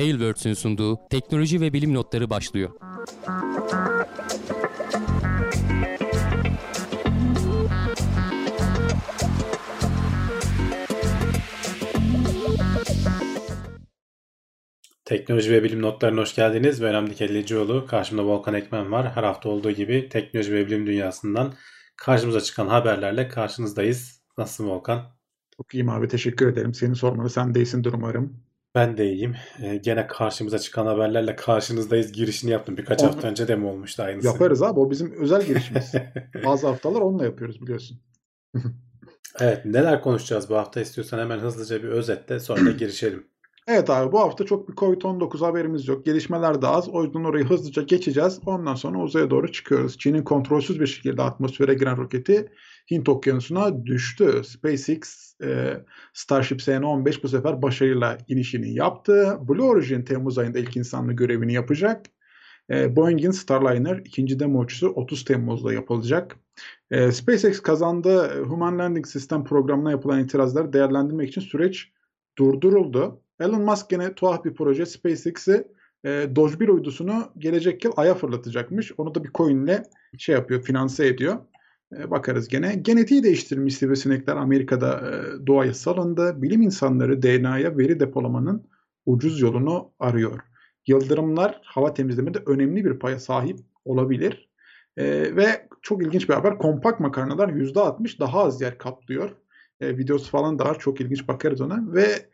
Tailwords'ün sunduğu teknoloji ve bilim notları başlıyor. Teknoloji ve bilim notlarına hoş geldiniz. Ben Hamdi Kellecioğlu. Karşımda Volkan Ekmen var. Her hafta olduğu gibi teknoloji ve bilim dünyasından karşımıza çıkan haberlerle karşınızdayız. Nasılsın Volkan? Çok iyiyim abi teşekkür ederim. Seni sormalı sen de iyisindir umarım. Ben de iyiyim. Ee, gene karşımıza çıkan haberlerle karşınızdayız girişini yaptım. Birkaç Onu hafta önce de mi olmuştu aynısı? Yaparız abi o bizim özel girişimiz. Bazı haftalar onunla yapıyoruz biliyorsun. evet neler konuşacağız bu hafta istiyorsan hemen hızlıca bir özetle sonra da girişelim. Evet abi bu hafta çok bir Covid-19 haberimiz yok. Gelişmeler de az. O yüzden orayı hızlıca geçeceğiz. Ondan sonra uzaya doğru çıkıyoruz. Çin'in kontrolsüz bir şekilde atmosfere giren roketi Hint okyanusuna düştü. SpaceX e, Starship SN-15 bu sefer başarıyla inişini yaptı. Blue Origin Temmuz ayında ilk insanlı görevini yapacak. E, Boeing'in Starliner ikinci demo uçuşu 30 Temmuz'da yapılacak. E, SpaceX kazandığı Human Landing System programına yapılan itirazları değerlendirmek için süreç durduruldu. Elon Musk gene tuhaf bir proje SpaceX'i e, Doge 1 uydusunu gelecek yıl Ay'a fırlatacakmış. Onu da bir coin'le şey yapıyor, finanse ediyor. E, bakarız gene. Genetiği değiştirilmiş sivrisinekler Amerika'da e, doğaya salındı. Bilim insanları DNA'ya veri depolamanın ucuz yolunu arıyor. Yıldırımlar hava temizlemede önemli bir paya sahip olabilir. E, ve çok ilginç bir haber. Kompakt makarnalar %60 daha az yer kaplıyor. E, videosu falan da var. Çok ilginç bakarız ona. Ve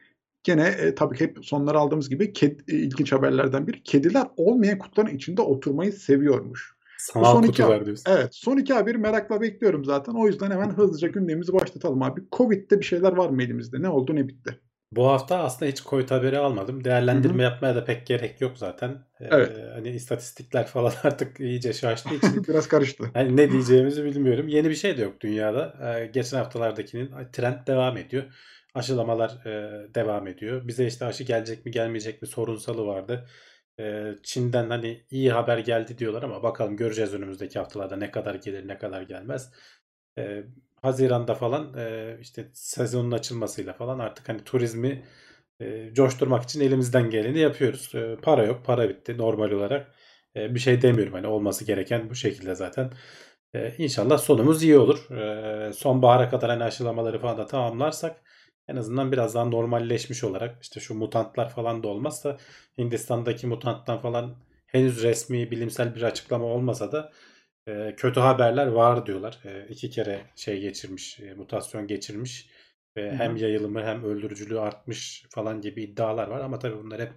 Gene e, tabii ki hep sonları aldığımız gibi ked, e, ilginç haberlerden biri. Kediler olmayan kutuların içinde oturmayı seviyormuş. Sanal son kutular iki, diyorsun. Evet. Son iki haberi merakla bekliyorum zaten. O yüzden hemen hızlıca gündemimizi başlatalım abi. Covid'de bir şeyler var mı elimizde? Ne oldu ne bitti? Bu hafta aslında hiç Covid haberi almadım. Değerlendirme Hı-hı. yapmaya da pek gerek yok zaten. Ee, evet. Hani istatistikler falan artık iyice şaştığı için. Biraz karıştı. Hani ne diyeceğimizi bilmiyorum. Yeni bir şey de yok dünyada. Ee, geçen haftalardakinin trend devam ediyor aşılamalar e, devam ediyor. Bize işte aşı gelecek mi gelmeyecek mi sorunsalı vardı. E, Çin'den hani iyi haber geldi diyorlar ama bakalım göreceğiz önümüzdeki haftalarda ne kadar gelir ne kadar gelmez. E, Haziran'da falan e, işte sezonun açılmasıyla falan artık hani turizmi e, coşturmak için elimizden geleni yapıyoruz. E, para yok, para bitti normal olarak. Bir şey demiyorum hani olması gereken bu şekilde zaten. E, inşallah sonumuz iyi olur. Sonbahara kadar hani aşılamaları falan da tamamlarsak en azından biraz daha normalleşmiş olarak işte şu mutantlar falan da olmazsa Hindistan'daki mutanttan falan henüz resmi bilimsel bir açıklama olmasa da e, kötü haberler var diyorlar. E, iki kere şey geçirmiş, e, mutasyon geçirmiş ve Hı-hı. hem yayılımı hem öldürücülüğü artmış falan gibi iddialar var ama tabii bunlar hep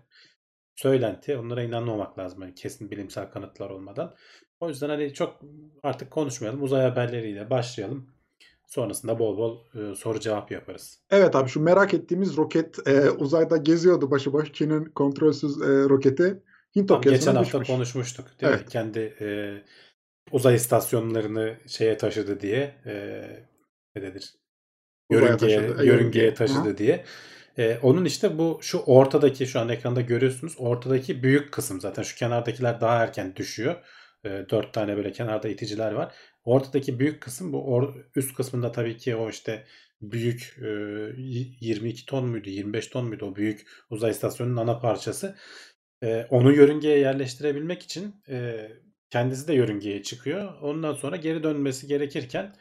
söylenti. Onlara inanmamak lazım yani kesin bilimsel kanıtlar olmadan. O yüzden hani çok artık konuşmayalım. Uzay haberleriyle başlayalım. Sonrasında bol bol e, soru cevap yaparız. Evet abi şu merak ettiğimiz roket e, uzayda geziyordu başıboş Çin'in kontrolsüz e, roketi. Hint Tam geçen hafta düşmüş. konuşmuştuk değil evet. mi? Kendi e, uzay istasyonlarını şeye taşıdı diye e, ne denir? Yörüngeye, taşıdı. yörüngeye taşıdı Hı. diye. E, onun işte bu şu ortadaki şu an ekranda görüyorsunuz. Ortadaki büyük kısım zaten şu kenardakiler daha erken düşüyor. E, dört tane böyle kenarda iticiler var. Ortadaki büyük kısım bu or, üst kısmında tabii ki o işte büyük e, 22 ton muydu 25 ton muydu o büyük uzay istasyonunun ana parçası. E, onu yörüngeye yerleştirebilmek için e, kendisi de yörüngeye çıkıyor. Ondan sonra geri dönmesi gerekirken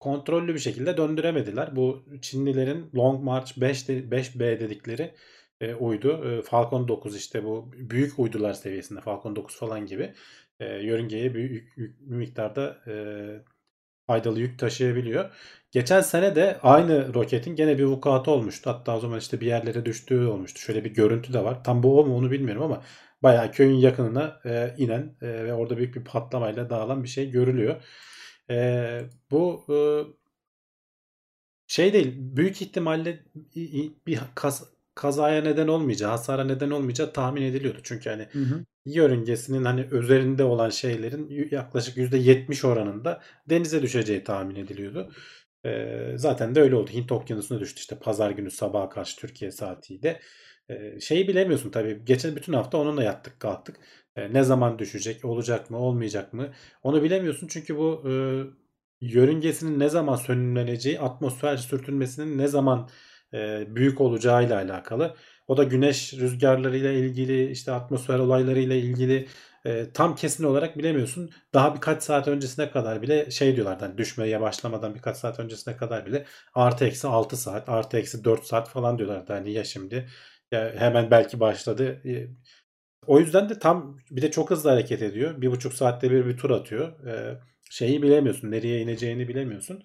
kontrollü bir şekilde döndüremediler. Bu Çinlilerin Long March 5 de, 5B dedikleri e, uydu. E, Falcon 9 işte bu büyük uydular seviyesinde Falcon 9 falan gibi e, yörüngeye büyük, büyük bir miktarda e, faydalı yük taşıyabiliyor. Geçen sene de aynı roketin gene bir vukuatı olmuştu. Hatta o zaman işte bir yerlere düştüğü olmuştu. Şöyle bir görüntü de var. Tam bu o mu onu bilmiyorum ama bayağı köyün yakınına e, inen e, ve orada büyük bir patlamayla dağılan bir şey görülüyor. E, bu e, şey değil. Büyük ihtimalle bir kaz, kazaya neden olmayacağı, hasara neden olmayacağı tahmin ediliyordu. Çünkü hani hı hı. Yörüngesinin hani üzerinde olan şeylerin yaklaşık %70 oranında denize düşeceği tahmin ediliyordu. Ee, zaten de öyle oldu. Hint okyanusuna düştü işte pazar günü sabaha karşı Türkiye saatiyle. Ee, şeyi bilemiyorsun tabii. Geçen bütün hafta onunla yattık kalktık. Ee, ne zaman düşecek, olacak mı, olmayacak mı? Onu bilemiyorsun çünkü bu e, yörüngesinin ne zaman sönümleneceği, atmosfer sürtünmesinin ne zaman e, büyük olacağıyla alakalı. O da güneş rüzgarlarıyla ilgili, işte atmosfer olaylarıyla ilgili e, tam kesin olarak bilemiyorsun. Daha birkaç saat öncesine kadar bile şey diyorlardı hani düşmeye başlamadan birkaç saat öncesine kadar bile artı eksi 6 saat, artı eksi 4 saat falan diyorlardı. Hani ya şimdi ya hemen belki başladı. E, o yüzden de tam bir de çok hızlı hareket ediyor. Bir buçuk saatte bir bir tur atıyor. E, şeyi bilemiyorsun. Nereye ineceğini bilemiyorsun.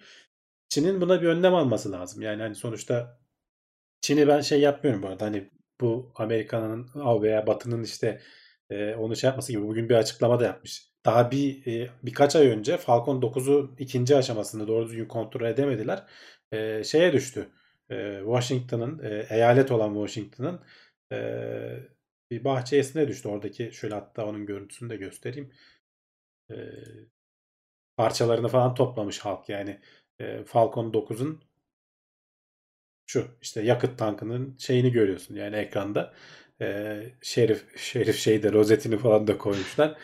Çin'in buna bir önlem alması lazım. Yani hani sonuçta Çin'i ben şey yapmıyorum bu arada. Hani bu Amerika'nın veya Batı'nın işte e, onu şey yapması gibi bugün bir açıklama da yapmış. Daha bir e, birkaç ay önce Falcon 9'u ikinci aşamasında doğru düzgün kontrol edemediler. E, şeye düştü. E, Washington'ın e, eyalet olan Washington'ın e, bir bahçesine düştü. Oradaki şöyle hatta onun görüntüsünü de göstereyim. E, parçalarını falan toplamış halk yani. E, Falcon 9'un şu işte yakıt tankının şeyini görüyorsun yani ekranda. E, şerif şerif şeyde rozetini falan da koymuşlar.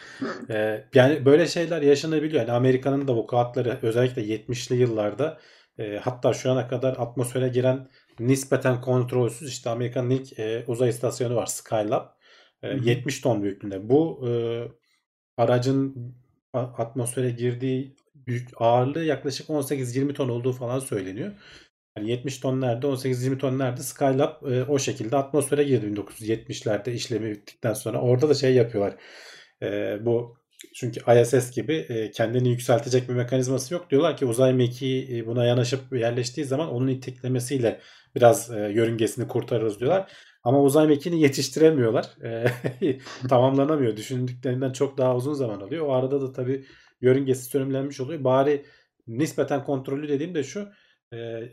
E, yani böyle şeyler yaşanabiliyor. Yani Amerika'nın da vukuatları özellikle 70'li yıllarda e, hatta şu ana kadar atmosfere giren nispeten kontrolsüz işte Amerika'nın ilk e, uzay istasyonu var Skylab. E, 70 ton büyüklüğünde. Bu e, aracın atmosfere girdiği büyük ağırlığı yaklaşık 18-20 ton olduğu falan söyleniyor. Yani 70 ton nerede 18-20 ton nerede Skylab e, o şekilde atmosfere girdi 1970'lerde işlemi bittikten sonra. Orada da şey yapıyorlar. E, bu çünkü ISS gibi e, kendini yükseltecek bir mekanizması yok. Diyorlar ki uzay mekiği e, buna yanaşıp yerleştiği zaman onun itiklemesiyle biraz e, yörüngesini kurtarırız diyorlar. Ama uzay mekiğini yetiştiremiyorlar. E, tamamlanamıyor. Düşündüklerinden çok daha uzun zaman alıyor. O arada da tabii yörüngesi sönümlenmiş oluyor. Bari nispeten kontrollü dediğim de şu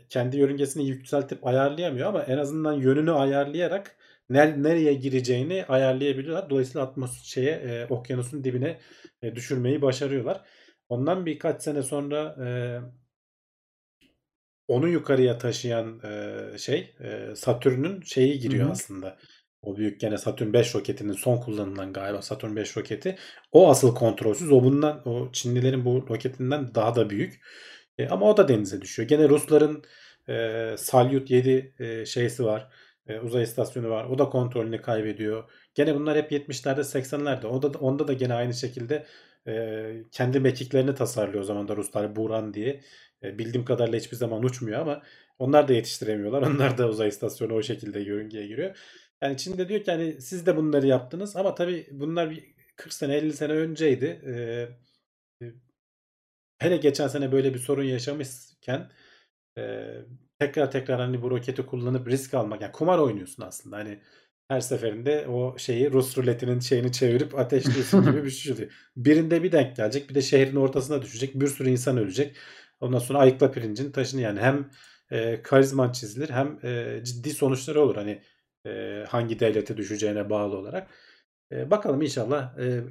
kendi yörüngesini yükseltip ayarlayamıyor ama en azından yönünü ayarlayarak nereye gireceğini ayarlayabiliyorlar. Dolayısıyla atmos şeye e, okyanusun dibine e, düşürmeyi başarıyorlar. Ondan birkaç sene sonra e, onu yukarıya taşıyan e, şey e, Satürn'ün şeyi giriyor Hı-hı. aslında. O büyük gene Satürn 5 roketinin son kullanılan galiba Satürn 5 roketi. O asıl kontrolsüz. O bundan o Çinlilerin bu roketinden daha da büyük. E, ama o da denize düşüyor. Gene Rusların e, Salyut 7 e, şeysi var. E, uzay istasyonu var. O da kontrolünü kaybediyor. Gene bunlar hep 70'lerde 80'lerde. O da onda da gene aynı şekilde e, kendi mekiklerini tasarlıyor o zaman da Ruslar Buran diye. E, bildiğim kadarıyla hiçbir zaman uçmuyor ama onlar da yetiştiremiyorlar. Onlar da uzay istasyonu o şekilde yörüngeye giriyor. Yani Çin'de diyor ki hani siz de bunları yaptınız ama tabii bunlar bir 40 sene 50 sene önceydi. Ee, hele geçen sene böyle bir sorun yaşamışken e, tekrar tekrar hani bu roketi kullanıp risk almak yani kumar oynuyorsun aslında hani her seferinde o şeyi Rus ruletinin şeyini çevirip ateşliyorsun gibi bir şey oluyor. Birinde bir denk gelecek bir de şehrin ortasına düşecek bir sürü insan ölecek. Ondan sonra ayıkla pirincin taşını yani hem e, karizman çizilir hem e, ciddi sonuçları olur hani e, hangi devlete düşeceğine bağlı olarak. E, bakalım inşallah e,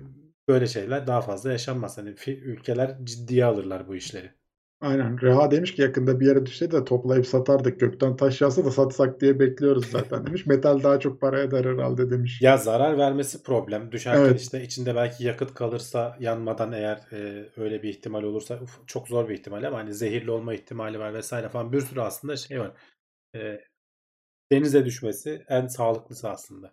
böyle şeyler daha fazla yaşanmaz. Hani ülkeler ciddiye alırlar bu işleri. Aynen. Reha demiş ki yakında bir yere düşseydi de toplayıp satardık. Gökten taş yağsa da satsak diye bekliyoruz zaten demiş. Metal daha çok para eder herhalde demiş. Ya zarar vermesi problem. Düşerken evet. işte içinde belki yakıt kalırsa yanmadan eğer e, öyle bir ihtimal olursa uf, çok zor bir ihtimal ama hani zehirli olma ihtimali var vesaire falan bir sürü aslında şey var. E, denize düşmesi en sağlıklısı aslında.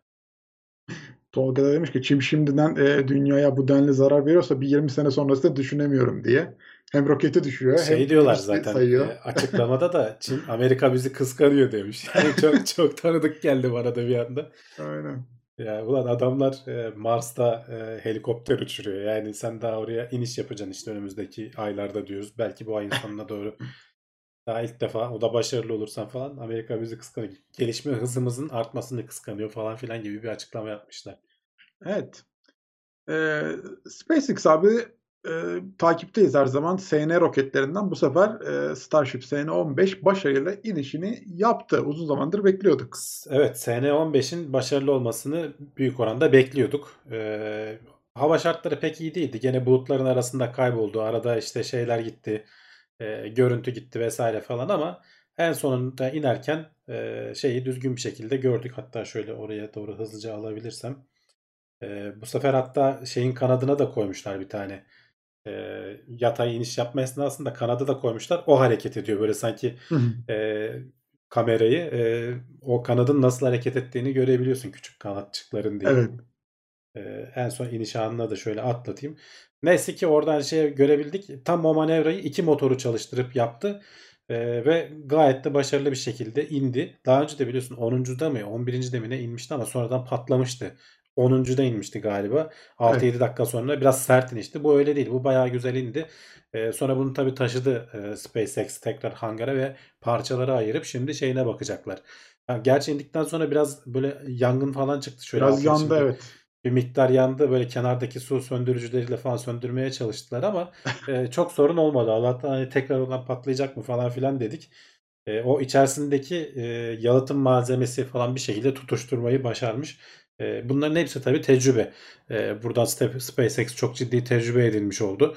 Tolga da demiş ki Çin şimdiden e, dünyaya bu denli zarar veriyorsa bir 20 sene sonrası da düşünemiyorum diye. Hem roketi düşüyor şey hem diyorlar zaten sayıyor. E, açıklamada da Çin Amerika bizi kıskanıyor demiş. Yani çok çok tanıdık geldi bana da bir anda. Aynen. Ya ulan adamlar e, Mars'ta e, helikopter uçuruyor. Yani sen daha oraya iniş yapacaksın işte önümüzdeki aylarda diyoruz. Belki bu ayın sonuna doğru daha ilk defa o da başarılı olursan falan Amerika bizi kıskanıyor. Gelişme hızımızın artmasını kıskanıyor falan filan gibi bir açıklama yapmışlar. Evet. Ee, SpaceX abi e, takipteyiz her zaman. SN roketlerinden bu sefer e, Starship SN-15 başarıyla inişini yaptı. Uzun zamandır bekliyorduk. Evet SN-15'in başarılı olmasını büyük oranda bekliyorduk. E, hava şartları pek iyi değildi. Gene bulutların arasında kayboldu. Arada işte şeyler gitti e, görüntü gitti vesaire falan ama en sonunda inerken e, şeyi düzgün bir şekilde gördük. Hatta şöyle oraya doğru hızlıca alabilirsem. E, bu sefer hatta şeyin kanadına da koymuşlar bir tane. E, yatay iniş yapma esnasında kanadı da koymuşlar. O hareket ediyor böyle sanki e, kamerayı e, o kanadın nasıl hareket ettiğini görebiliyorsun küçük kanatçıkların diye. Evet. E, en son iniş anına da şöyle atlatayım. Neyse ki oradan şey görebildik. Tam o manevrayı iki motoru çalıştırıp yaptı. Ee, ve gayet de başarılı bir şekilde indi. Daha önce de biliyorsun 10.da mı 11. mi ne inmişti ama sonradan patlamıştı. 10.da inmişti galiba. 6-7 Evet. dakika sonra biraz sert inişti. Bu öyle değil. Bu bayağı güzel indi. Ee, sonra bunu tabii taşıdı e, SpaceX tekrar hangara ve parçalara ayırıp şimdi şeyine bakacaklar. Ha, gerçi indikten sonra biraz böyle yangın falan çıktı. Şöyle Biraz yandı içinde evet. bir miktar yandı. Böyle kenardaki su söndürücüleriyle falan söndürmeye çalıştılar ama e, çok sorun olmadı. Allah'tan hani tekrar olan patlayacak mı falan filan dedik. E, o içerisindeki e, yalıtım malzemesi falan bir şekilde tutuşturmayı başarmış. E, bunların hepsi tabii tecrübe. E, buradan SpaceX çok ciddi tecrübe edilmiş oldu.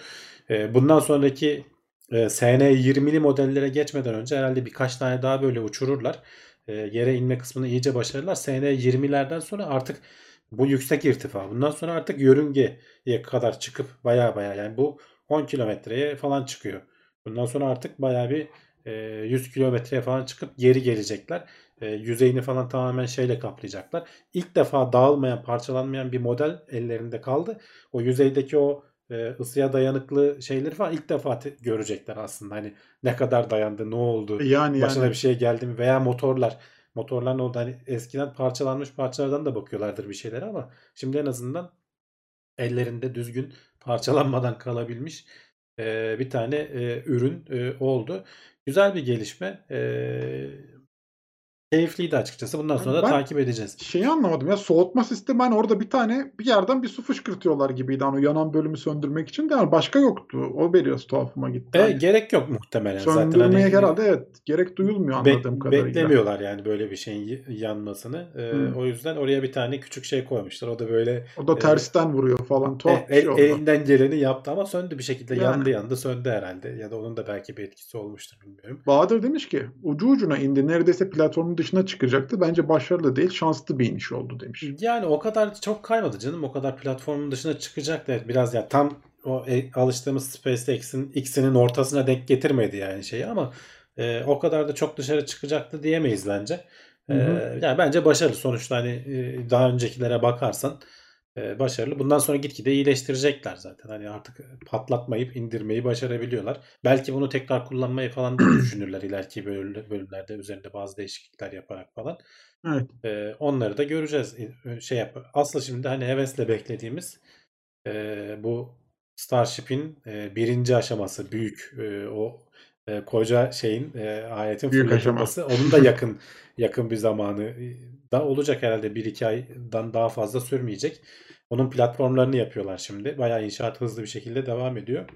E, bundan sonraki e, SN20'li modellere geçmeden önce herhalde birkaç tane daha böyle uçururlar. E, yere inme kısmını iyice başarırlar. SN20'lerden sonra artık bu yüksek irtifa. Bundan sonra artık yörüngeye kadar çıkıp baya baya yani bu 10 kilometreye falan çıkıyor. Bundan sonra artık baya bir e, 100 kilometreye falan çıkıp geri gelecekler. E, yüzeyini falan tamamen şeyle kaplayacaklar. İlk defa dağılmayan, parçalanmayan bir model ellerinde kaldı. O yüzeydeki o e, ısıya dayanıklı şeyleri falan ilk defa te- görecekler aslında. Hani ne kadar dayandı, ne oldu, Yani başına yani bir şey geldi mi veya motorlar. Motorlar ne oldu? Hani eskiden parçalanmış parçalardan da bakıyorlardır bir şeyler ama şimdi en azından ellerinde düzgün parçalanmadan kalabilmiş e, bir tane e, ürün e, oldu. Güzel bir gelişme. E, keyifliydi açıkçası. Bundan sonra da ben takip edeceğiz. şeyi anlamadım ya soğutma sistemi hani orada bir tane bir yerden bir su fışkırtıyorlar gibiydi hani o yanan bölümü söndürmek için de yani başka yoktu. O biraz tuhafıma gitti. E, Hani gerek yok muhtemelen zaten. söndürmeye Hani herhalde evet gerek duyulmuyor Bek- anladığım kadarıyla. beklemiyorlar yani böyle bir şeyin yanmasını. Ee, Hmm. o yüzden oraya bir tane küçük şey koymuşlar. O da böyle O da e, tersten vuruyor falan e, tuhaf bir el- şey oldu. elinden geleni yaptı ama söndü bir şekilde. Yani. Yandı yandı söndü herhalde. Ya da onun da belki bir etkisi olmuştur bilmiyorum. Bahadır demiş ki ucu ucuna indi neredeyse platformun dışına çıkacaktı. Bence başarılı değil şanslı bir iniş oldu demiş. Yani o kadar çok kaymadı canım. O kadar platformun dışına çıkacak da biraz ya tam o e, alıştığımız SpaceX'in X'inin ortasına denk getirmedi yani şeyi ama e, o kadar da çok dışarı çıkacaktı diyemeyiz bence. E, Hı hı. yani bence başarılı. Sonuçta hani e, daha öncekilere bakarsan e, başarılı. Bundan sonra gitgide iyileştirecekler zaten. Hani artık patlatmayıp indirmeyi başarabiliyorlar. Belki bunu tekrar kullanmayı falan da düşünürler ileriki bölüm- bölümlerde üzerinde bazı değişiklikler yaparak falan. Evet. Ee, onları da göreceğiz. Ee, Şey yap. Aslında şimdi hani hevesle beklediğimiz e, bu Starship'in e, birinci aşaması büyük e, o e, koca şeyin e, aletin Büyük fırlatılması onun da yakın yakın bir zamanı e, da olacak herhalde bir iki aydan daha fazla sürmeyecek. Onun platformlarını yapıyorlar şimdi. Bayağı inşaat hızlı bir şekilde devam ediyor.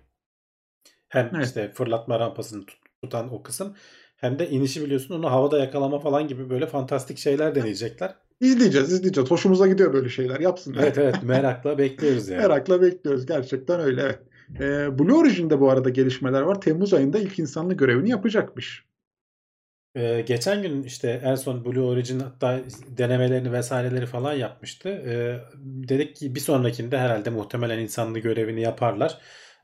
Hem Evet. işte fırlatma rampasını tut- tutan o kısım hem de inişi biliyorsun onu havada yakalama falan gibi böyle fantastik şeyler deneyecekler. İzleyeceğiz, izleyeceğiz. Hoşumuza gidiyor böyle şeyler. Yapsınlar. Evet evet merakla bekliyoruz yani. Merakla bekliyoruz. Gerçekten öyle. Evet. Ee, Blue Origin'de bu arada gelişmeler var. Temmuz ayında ilk insanlı görevini yapacakmış. Ee, geçen gün işte en son Blue Origin hatta denemelerini vesaireleri falan yapmıştı. Ee, dedik ki bir sonrakinde herhalde muhtemelen insanlı görevini yaparlar.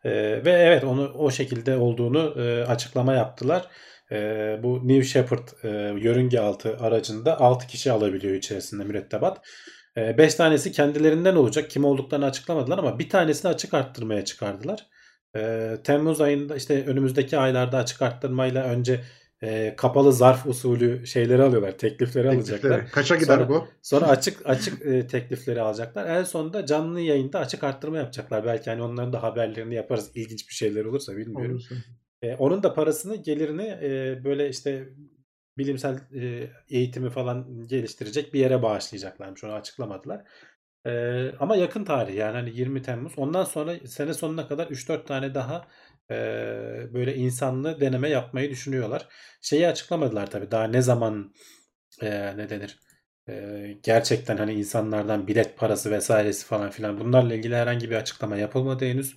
Ee, ve evet onu o şekilde olduğunu e, açıklama yaptılar. Ee, bu New Shepard e, yörünge altı aracında 6 kişi alabiliyor içerisinde mürettebat. 5 tanesi kendilerinden olacak. Kim olduklarını açıklamadılar ama bir tanesini açık arttırmaya çıkardılar. Ee, Temmuz ayında işte önümüzdeki aylarda açık arttırmayla önce e, kapalı zarf usulü şeyleri alıyorlar. Teklifleri alacaklar. Teklifleri. Kaça gider Sonra- bu? Sonra açık açık e, teklifleri alacaklar. En sonunda canlı yayında açık arttırma yapacaklar. Belki hani onların da haberlerini yaparız. İlginç bir şeyler olursa bilmiyorum. Olursa. E, onun da parasını, gelirini e, böyle işte bilimsel e, eğitimi falan geliştirecek bir yere bağışlayacaklarmış. Onu açıklamadılar. E, ama yakın tarih yani hani 20 Temmuz. Ondan sonra sene sonuna kadar 3-4 tane daha e, böyle insanlı deneme yapmayı düşünüyorlar. Şeyi açıklamadılar tabii. Daha ne zaman e, ne denir? E, gerçekten hani insanlardan bilet parası vesairesi falan filan bunlarla ilgili herhangi bir açıklama yapılmadı henüz.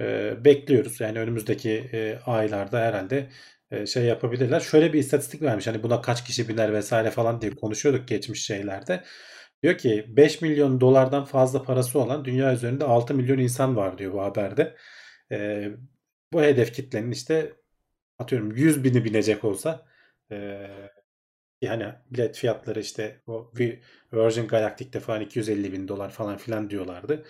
E, bekliyoruz. Yani önümüzdeki e, aylarda herhalde şey yapabilirler. Şöyle bir istatistik vermiş. Hani buna kaç kişi biner vesaire falan diye konuşuyorduk geçmiş şeylerde. Diyor ki 5 milyon dolardan fazla parası olan dünya üzerinde 6 milyon insan var diyor bu haberde. E, bu hedef kitlenin işte atıyorum 100 bini binecek olsa e, Yani bilet fiyatları işte o Virgin Galactic'te falan 250 bin dolar falan filan diyorlardı.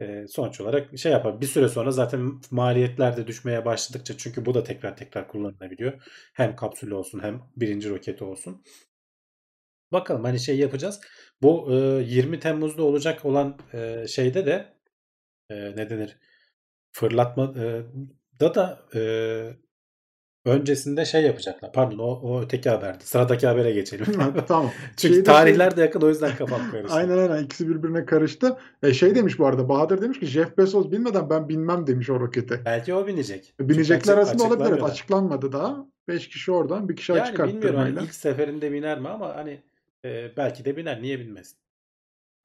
E, sonuç olarak şey yapar. Bir süre sonra zaten maliyetler de düşmeye başladıkça çünkü bu da tekrar tekrar kullanılabiliyor. Hem kapsül olsun hem birinci roketi olsun. Bakalım hani şey yapacağız. Bu e, 20 Temmuz'da olacak olan e, şeyde de e, ne denir? Fırlatma e, da da e, öncesinde şey yapacaklar. Pardon o, o öteki haberdi. Sıradaki habere geçelim. tamam. Çünkü Şeyde tarihler şey- de yakın o yüzden kafam karıştı. Aynen aynen ikisi birbirine karıştı. E, şey demiş bu arada Bahadır demiş ki Jeff Bezos bilmeden ben binmem demiş o rokete. Belki o binecek. E, Binecekler Çünkü arasında olabilir. Evet, açıklanmadı daha. 5 kişi oradan bir kişi açık Yani bilmiyorum hani arttırmayla. ilk seferinde biner mi ama hani e, belki de biner. Niye binmesin?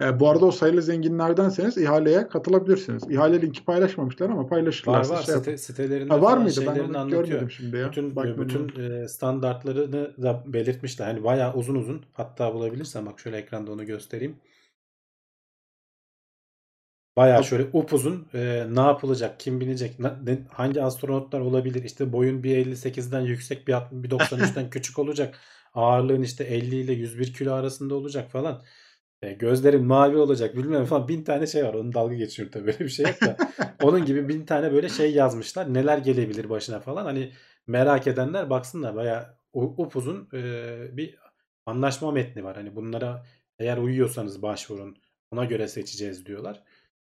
E, bu arada o sayılı zenginlerdenseniz ihaleye katılabilirsiniz. İhale linki paylaşmamışlar ama Var paylaşırlarsa var şey yapın. site, sitelerinde Ha, var mıydı? Ben onu görmedim şimdi ya. Bütün Bakmadım. bütün e, standartlarını da belirtmişler. Hani bayağı uzun uzun. Hatta bulabilirsem bak şöyle ekranda onu göstereyim. Bayağı şöyle upuzun e, ne yapılacak, kim binecek, ne- hangi astronotlar olabilir? İşte boyun 1.58'den yüksek, bir 1.93'ten küçük olacak. Ağırlığın işte 50 ile 101 kilo arasında olacak falan. E, gözlerin mavi olacak bilmem falan bin tane şey var. Onun dalga geçiyor tabii böyle bir şey yok da. Onun gibi bin tane böyle şey yazmışlar. Neler gelebilir başına falan. Hani merak edenler baksınlar. Bayağı u- upuzun e, bir anlaşma metni var. Hani bunlara eğer uyuyorsanız başvurun. Ona göre seçeceğiz diyorlar.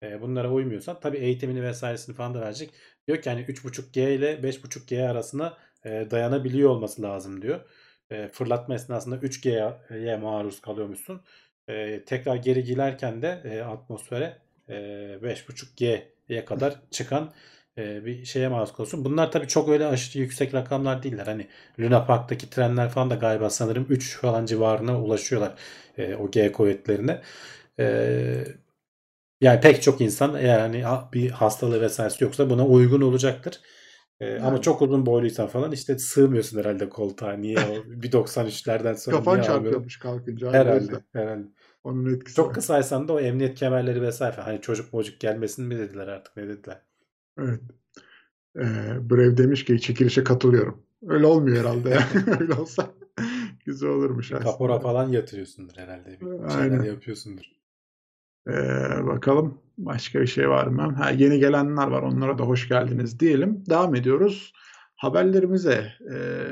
E, bunlara uymuyorsan tabii eğitimini vesairesini falan da verecek. Diyor ki hani 3.5G ile 5.5G arasına e, dayanabiliyor olması lazım diyor. E, fırlatma esnasında 3G'ye maruz kalıyormuşsun. E, tekrar geri girerken de e, atmosfere e, 5.5G'ye kadar çıkan e, bir şeye maruz kalıyorsun. Bunlar tabii çok öyle aşırı yüksek rakamlar değiller. Hani Luna Park'taki trenler falan da galiba sanırım 3 falan civarına ulaşıyorlar e, o G kuvvetlerine. E, yani pek çok insan eğer hani ha- bir hastalığı vesairesi yoksa buna uygun olacaktır. Ee, Ama Yani. çok uzun boyluysan falan işte sığmıyorsun herhalde koltuğa. Niye o 1.93'lerden sonra Kafan çarpıyormuş kalkınca. Herhalde, herhalde. Onun etkisi Çok var. kısaysan da o emniyet kemerleri vesaire. Hani çocuk mocuk gelmesin mi dediler artık ne dediler. Evet. Ee, Brev demiş ki çekilişe katılıyorum. Öyle olmuyor herhalde. Öyle olsa güzel olurmuş Bir kapora aslında. falan yatırıyorsundur herhalde. Bir Aynen. yapıyorsundur. Ee, bakalım başka bir şey var mı? Ha, yeni gelenler var. Onlara da hoş geldiniz diyelim. Devam ediyoruz haberlerimize. Ee,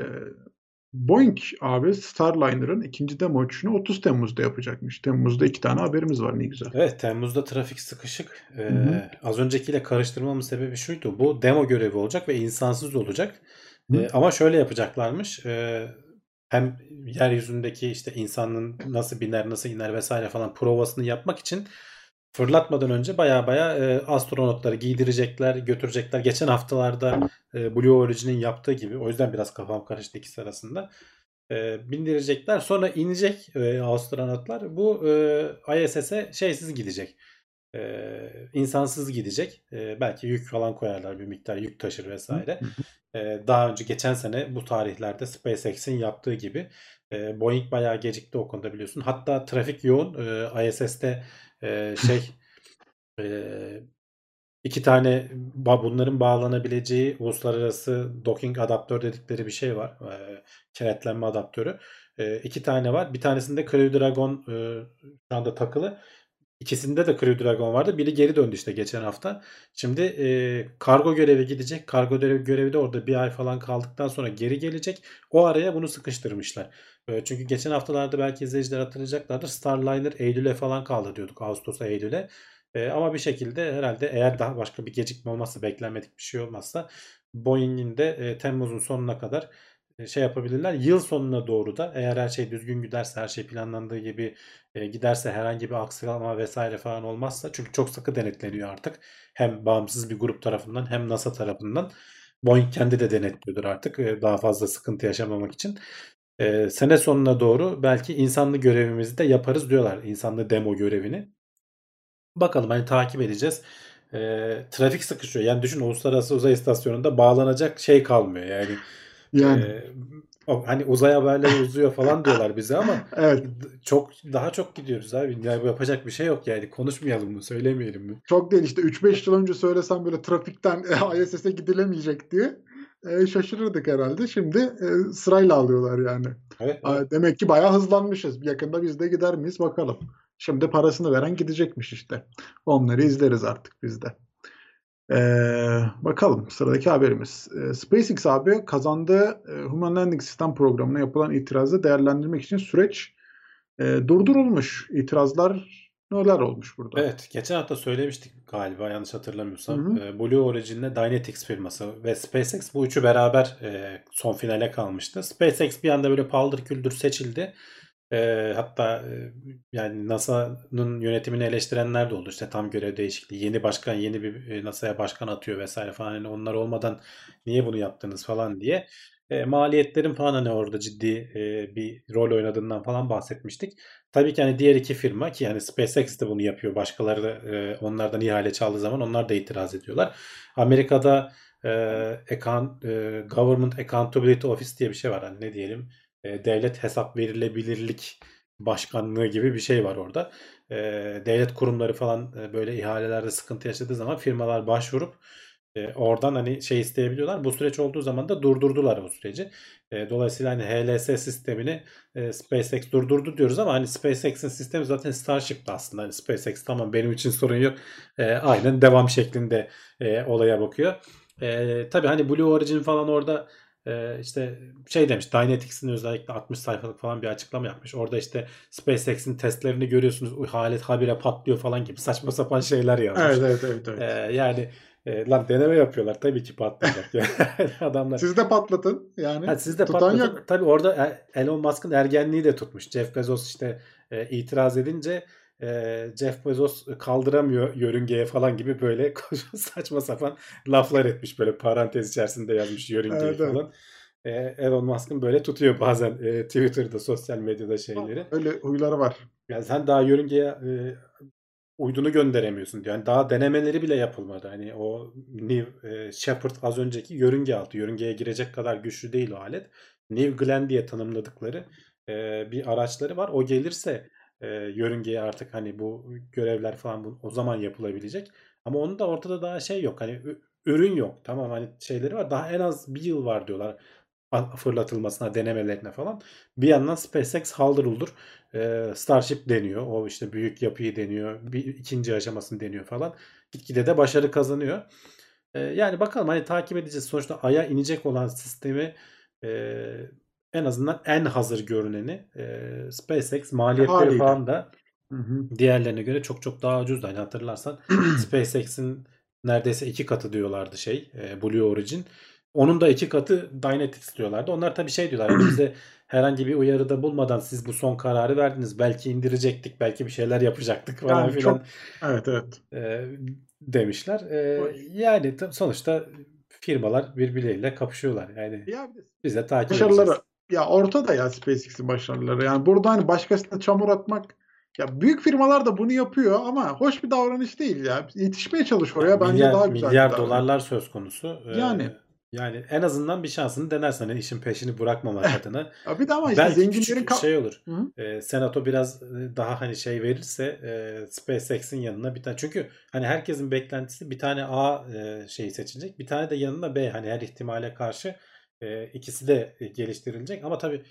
Boeing abi Starliner'ın ikinci demo uçuşunu 30 Temmuz'da yapacakmış. Temmuz'da iki tane haberimiz var ne güzel. Evet Temmuz'da trafik sıkışık. Ee, Hı hı. az öncekiyle karıştırmamın sebebi şuydu. Bu demo görevi olacak ve insansız olacak. Hı. Ee, ama şöyle yapacaklarmış. Ee, hem yeryüzündeki işte insanın nasıl biner, nasıl iner vesaire falan provasını yapmak için fırlatmadan önce baya baya e, astronotları giydirecekler, götürecekler. Geçen haftalarda e, Blue Origin'in yaptığı gibi. O yüzden biraz kafam karıştı ikisi arasında. E, bindirecekler. Sonra inecek e, astronotlar. Bu e, ISS'e şeysiz gidecek. E, insansız gidecek. E, belki yük falan koyarlar bir miktar yük taşır vesaire. E, daha önce geçen sene bu tarihlerde SpaceX'in yaptığı gibi e, Boeing bayağı gecikti o konuda biliyorsun. Hatta trafik yoğun. E, ISS'te e, şey e, iki tane bunların bağlanabileceği uluslararası docking adaptör dedikleri bir şey var. E, kenetlenme adaptörü. E, iki tane var. Bir tanesinde Crew Dragon e, şu anda takılı. İkisinde de Crew Dragon vardı. Biri geri döndü işte geçen hafta. Şimdi e, kargo görevi gidecek. Kargo görevi, de orada bir ay falan kaldıktan sonra geri gelecek. O araya bunu sıkıştırmışlar. E, çünkü geçen haftalarda belki izleyiciler hatırlayacaklardır. Starliner Eylül'e falan kaldı diyorduk. Ağustos'a Eylül'e. E, ama bir şekilde herhalde eğer daha başka bir gecikme olmazsa beklenmedik bir şey olmazsa Boeing'in de e, Temmuz'un sonuna kadar şey yapabilirler. Yıl sonuna doğru da eğer her şey düzgün giderse her şey planlandığı gibi e, giderse herhangi bir aksama vesaire falan olmazsa çünkü çok sıkı denetleniyor artık. Hem bağımsız bir grup tarafından hem NASA tarafından. Boeing kendi de denetliyordur artık e, daha fazla sıkıntı yaşamamak için. E, sene sonuna doğru belki insanlı görevimizi de yaparız diyorlar. İnsanlı demo görevini. Bakalım hani takip edeceğiz. E, trafik sıkışıyor. Yani düşün uluslararası uzay istasyonunda bağlanacak şey kalmıyor. Yani Yani e, o- hani uzay haberleri uzuyor falan diyorlar bize ama evet çok daha çok gidiyoruz abi. Yani yapacak bir şey yok yani. Konuşmayalım mı? Söylemeyelim mi? çok değil işte 3-5 yıl önce söylesem böyle trafikten ISS'e gidilemeyecek diye e, şaşırırdık herhalde. Şimdi e, sırayla alıyorlar yani. Evet, evet. Demek ki bayağı hızlanmışız. Yakında biz de gider miyiz bakalım. Şimdi parasını veren gidecekmiş işte. Onları izleriz artık biz de. Ee, bakalım sıradaki haberimiz. Ee, SpaceX abi kazandığı e, Human Landing System programına yapılan itirazı değerlendirmek için süreç e, durdurulmuş. İtirazlar neler olmuş burada? Evet, geçen hafta söylemiştik galiba yanlış hatırlamıyorsam. Hı hı. Ee, Blue Origin'le Dynetics firması ve SpaceX bu üçü beraber e, son finale kalmıştı. SpaceX bir anda böyle paldır küldür seçildi. E, hatta e, yani NASA'nın yönetimini eleştirenler de oldu. İşte tam görev değişikliği, yeni başkan yeni bir e, NASA'ya başkan atıyor vesaire falan. Yani onlar olmadan niye bunu yaptınız falan diye. E, maliyetlerin falan hani orada ciddi e, bir rol oynadığından falan bahsetmiştik. Tabii ki hani diğer iki firma ki yani SpaceX de bunu yapıyor. Başkaları da e, onlardan ihale çaldığı zaman onlar da itiraz ediyorlar. Amerika'da e, account, e, Government Accountability Office diye bir şey var. Hani ne diyelim? E, devlet hesap verilebilirlik başkanlığı gibi bir şey var orada. E, devlet kurumları falan e, böyle ihalelerde sıkıntı yaşadığı zaman firmalar başvurup oradan hani şey isteyebiliyorlar. Bu süreç olduğu zaman da durdurdular o süreci. Dolayısıyla hani HLS sistemini SpaceX durdurdu diyoruz ama hani SpaceX'in sistemi zaten Starship'ti aslında. Hani SpaceX tamam benim için sorun yok. Aynen devam şeklinde olaya bakıyor. Tabii hani Blue Origin falan orada e, işte şey demiş Dynetics'in özellikle 60 sayfalık falan bir açıklama yapmış. Orada işte SpaceX'in testlerini görüyorsunuz. Halet habire patlıyor falan gibi saçma sapan şeyler yazmış. Evet evet evet. evet. E, yani e, lan deneme yapıyorlar. Tabii ki patlayacak. Yani adamlar. Siz de patlatın yani. Ha, siz de Tutan patlatın. yok. Tabii orada E- Elon Musk'ın ergenliği de tutmuş. Jeff Bezos işte e, itiraz edince e, Jeff Bezos kaldıramıyor yörüngeye falan gibi böyle saçma sapan laflar etmiş. Böyle parantez içerisinde yazmış yörüngeyi Evet, evet. falan. E, Elon Musk'ın böyle tutuyor bazen e, Twitter'da, sosyal medyada şeyleri. Öyle huyları var. Yani sen daha yörüngeye e, uydunu gönderemiyorsun diyor. Yani daha denemeleri bile yapılmadı. Hani o New e, Shepard az önceki yörünge altı. Yörüngeye girecek kadar güçlü değil o alet. New Glenn diye tanımladıkları e, bir araçları var. O gelirse e, yörüngeye artık hani bu görevler falan bu, o zaman yapılabilecek. Ama onun da ortada daha şey yok. Hani ürün yok. Tamam hani şeyleri var. Daha en az bir yıl var diyorlar fırlatılmasına, denemelerine falan. Bir yandan SpaceX haldır uldur e, Starship deniyor. O işte büyük yapıyı deniyor. Bir ikinci aşamasını deniyor falan. Gitgide de başarı kazanıyor. E, yani bakalım hani takip edeceğiz. Sonuçta Ay'a inecek olan sistemi en azından en hazır görüneni e, SpaceX maliyetleri Haliyle. falan da diğerlerine göre çok çok daha ucuz. Hani hatırlarsan SpaceX'in neredeyse iki katı diyorlardı şey e, Blue Origin. Onun da iki katı Dynetics diyorlardı. Onlar tabii şey diyorlar. Yani bize herhangi bir uyarıda bulmadan siz bu son kararı verdiniz. Belki indirecektik, belki bir şeyler yapacaktık falan Yani filan çok- Evet evet. e, demişler. E, yani ta- sonuçta firmalar birbirleriyle kapışıyorlar. Yani Ya biz de takip başarıları edeceğiz. Ya ortada ya SpaceX'in başarıları. Yani burada hani başkasına çamur atmak ya büyük firmalar da bunu yapıyor ama hoş bir davranış değil ya. Yetişmeye çalış oraya bence milyar, daha güzel. milyar dolarlar söz konusu. E, Yani. yani en azından bir şansını denersen hani işin peşini bırakmamak adına. Bir de ama işte Belki zenginlerin şey olur. Hı? E, Senato biraz e, daha hani şey verirse e, SpaceX'in yanına bir tane çünkü hani herkesin beklentisi bir tane A e, şeyi seçilecek. Bir tane de yanına B hani her ihtimale karşı e, ikisi de geliştirilecek ama tabii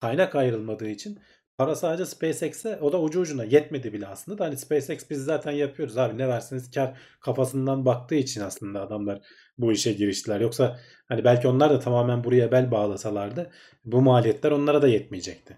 kaynak ayrılmadığı için para sadece SpaceX'e o da ucu ucuna yetmedi bile aslında da hani SpaceX biz zaten yapıyoruz abi ne verseniz kar kafasından baktığı için aslında adamlar bu işe giriştiler. Yoksa hani belki onlar da tamamen buraya bel bağlasalardı bu maliyetler onlara da yetmeyecekti.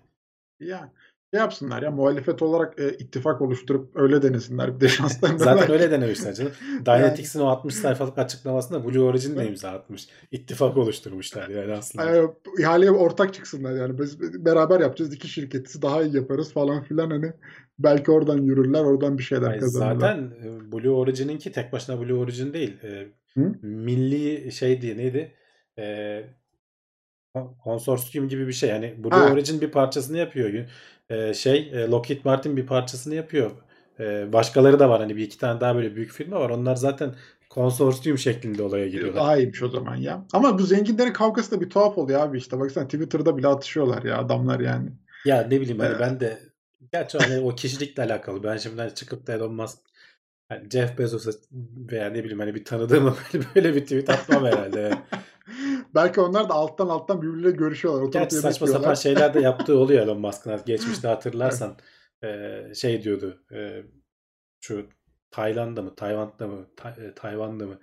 Ya ne yapsınlar ya muhalefet olarak e, ittifak oluşturup öyle denesinler bir de şanslarına. Zaten belki. öyle denemişler canım. Dynetics'in o 60 sayfalık açıklamasında Blue Origin de imza atmış. İttifak oluşturmuşlar yani aslında. E, ihaleye ortak çıksınlar yani biz beraber yapacağız iki şirketiz daha iyi yaparız falan filan hani belki oradan yürürler oradan bir şeyler Ay kazanırlar. zaten e, Blue Origin'inki tek başına Blue Origin değil. E, Hı? milli şey diye neydi? E, kon- konsorsiyum gibi bir şey. Yani Blue Ha. Origin bir parçasını yapıyor. E, şey e, Lockheed Martin bir parçasını yapıyor. E, başkaları da var. Hani bir iki tane daha böyle büyük firma var. Onlar zaten konsorsiyum şeklinde olaya giriyorlar. Daha iyiymiş o zaman ya. Ama bu zenginlerin kavgası da bir tuhaf oluyor abi işte. Baksana Twitter'da bile atışıyorlar ya adamlar yani. Ya ne bileyim hani Ee, ben de gerçi hani o kişilikle alakalı. Ben şimdi hani çıkıp da Elon Musk hani Jeff Bezos'a veya ne bileyim hani bir tanıdığıma böyle, böyle bir tweet atmam herhalde. Belki onlar da alttan alttan birbirleriyle görüşüyorlar. Oturup Gerçi saçma sapan şeyler de yaptığı oluyor Elon Musk'ın. Geçmişte hatırlarsan e, şey diyordu e, şu Tayland'da mı Tayvan'da mı Ta- e, Tayvan'da mı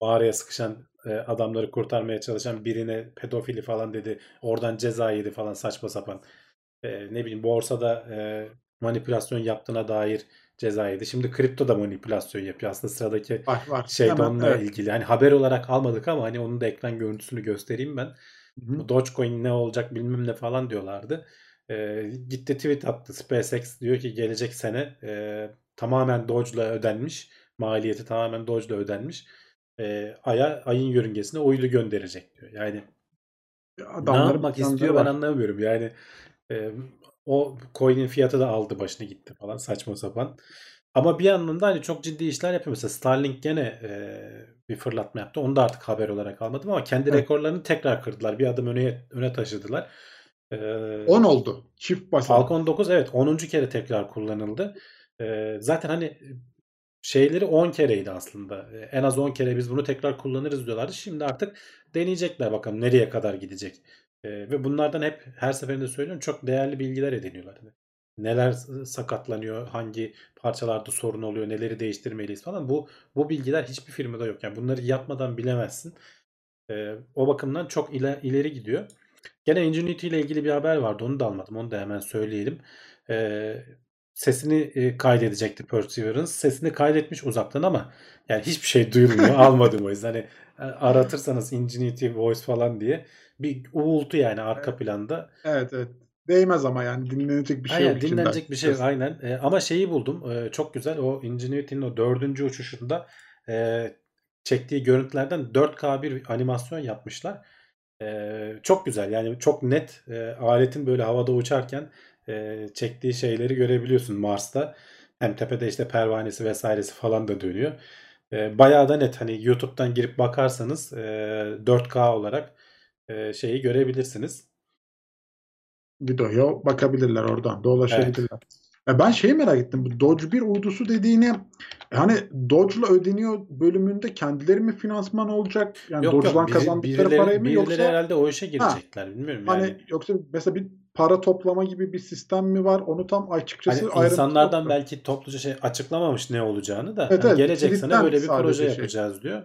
mağaraya sıkışan e, adamları kurtarmaya çalışan birine pedofili falan dedi. Oradan ceza yedi falan saçma sapan. E, ne bileyim borsada e, manipülasyon yaptığına dair ceza yedi. Şimdi kripto da manipülasyon yapıyor. Aslında sıradaki Var var. şey de Hemen, onunla evet. ilgili. Hani haber olarak almadık ama hani onun da ekran görüntüsünü göstereyim ben. Hı hı. Bu Dogecoin ne olacak bilmem ne falan diyorlardı. Ee, gitti tweet attı. SpaceX diyor ki gelecek sene e, tamamen Doge'la ödenmiş. Maliyeti tamamen Doge'la ödenmiş. E, Ay'a ayın yörüngesine uydu gönderecek diyor. Yani ne Adamların yapmak istiyor ben var. anlamıyorum. Yani e, o coin'in fiyatı da aldı başını gitti falan saçma sapan. Ama bir yandan da hani çok ciddi işler yapıyor. Mesela Starlink gene e, bir fırlatma yaptı. Onu da artık haber olarak almadım ama kendi Evet. rekorlarını tekrar kırdılar. Bir adım öne öne taşıdılar. E, 10 oldu. Çift basamak. Falcon 9 evet 10. kere tekrar kullanıldı. E, zaten hani şeyleri 10 kereydi aslında. En az 10 kere biz bunu tekrar kullanırız diyorlardı. Şimdi artık deneyecekler bakalım nereye kadar gidecek. E, ve bunlardan hep her seferinde söylüyorum çok değerli bilgiler ediniyorlar. Neler sakatlanıyor, hangi parçalarda sorun oluyor, neleri değiştirmeliyiz falan. Bu bu bilgiler hiçbir firmada yok. Yani bunları yapmadan bilemezsin. E, o bakımdan çok ile, ileri gidiyor. Gene Ingenuity ile ilgili bir haber vardı. Onu da almadım. Onu da hemen söyleyelim. Ee, sesini e, kaydedecekti Perseverance. Sesini kaydetmiş uzaktan ama yani hiçbir şey duyulmuyor. Almadım o yüzden. Hani e, aratırsanız Ingenuity Voice falan diye bir uğultu yani arka planda. Evet evet. Değmez ama yani dinlenecek bir şey Aynen yok dinlenecek bir şey yok. Aynen. E, ama şeyi buldum. E, çok güzel. O Ingenuity'nin o dördüncü uçuşunda e, çektiği görüntülerden 4K bir animasyon yapmışlar. E, çok güzel. Yani çok net e, aletin böyle havada uçarken e, çektiği şeyleri görebiliyorsun Mars'ta. Hem tepede işte pervanesi vesairesi falan da dönüyor. E, bayağı da net. Hani YouTube'dan girip bakarsanız e, 4K olarak e, şeyi görebilirsiniz. Videoya bakabilirler oradan da ulaşabilirler. Ya ben şeyi merak ettim. Bu Doge 1 uydusu dediğini hani Doge'la ödeniyor bölümünde kendileri mi finansman olacak? Yani Yok Doge'dan yok kazandıkları birileri, parayı mı birileri yoksa herhalde o işe girecekler. Bilmiyorum yani. hani yoksa mesela bir para toplama gibi bir sistem mi var? Onu tam açıkçası Hani insanlardan belki topluca şey açıklamamış ne olacağını da Evet, hani evet, gelecek tweetten böyle bir proje şey. yapacağız diyor.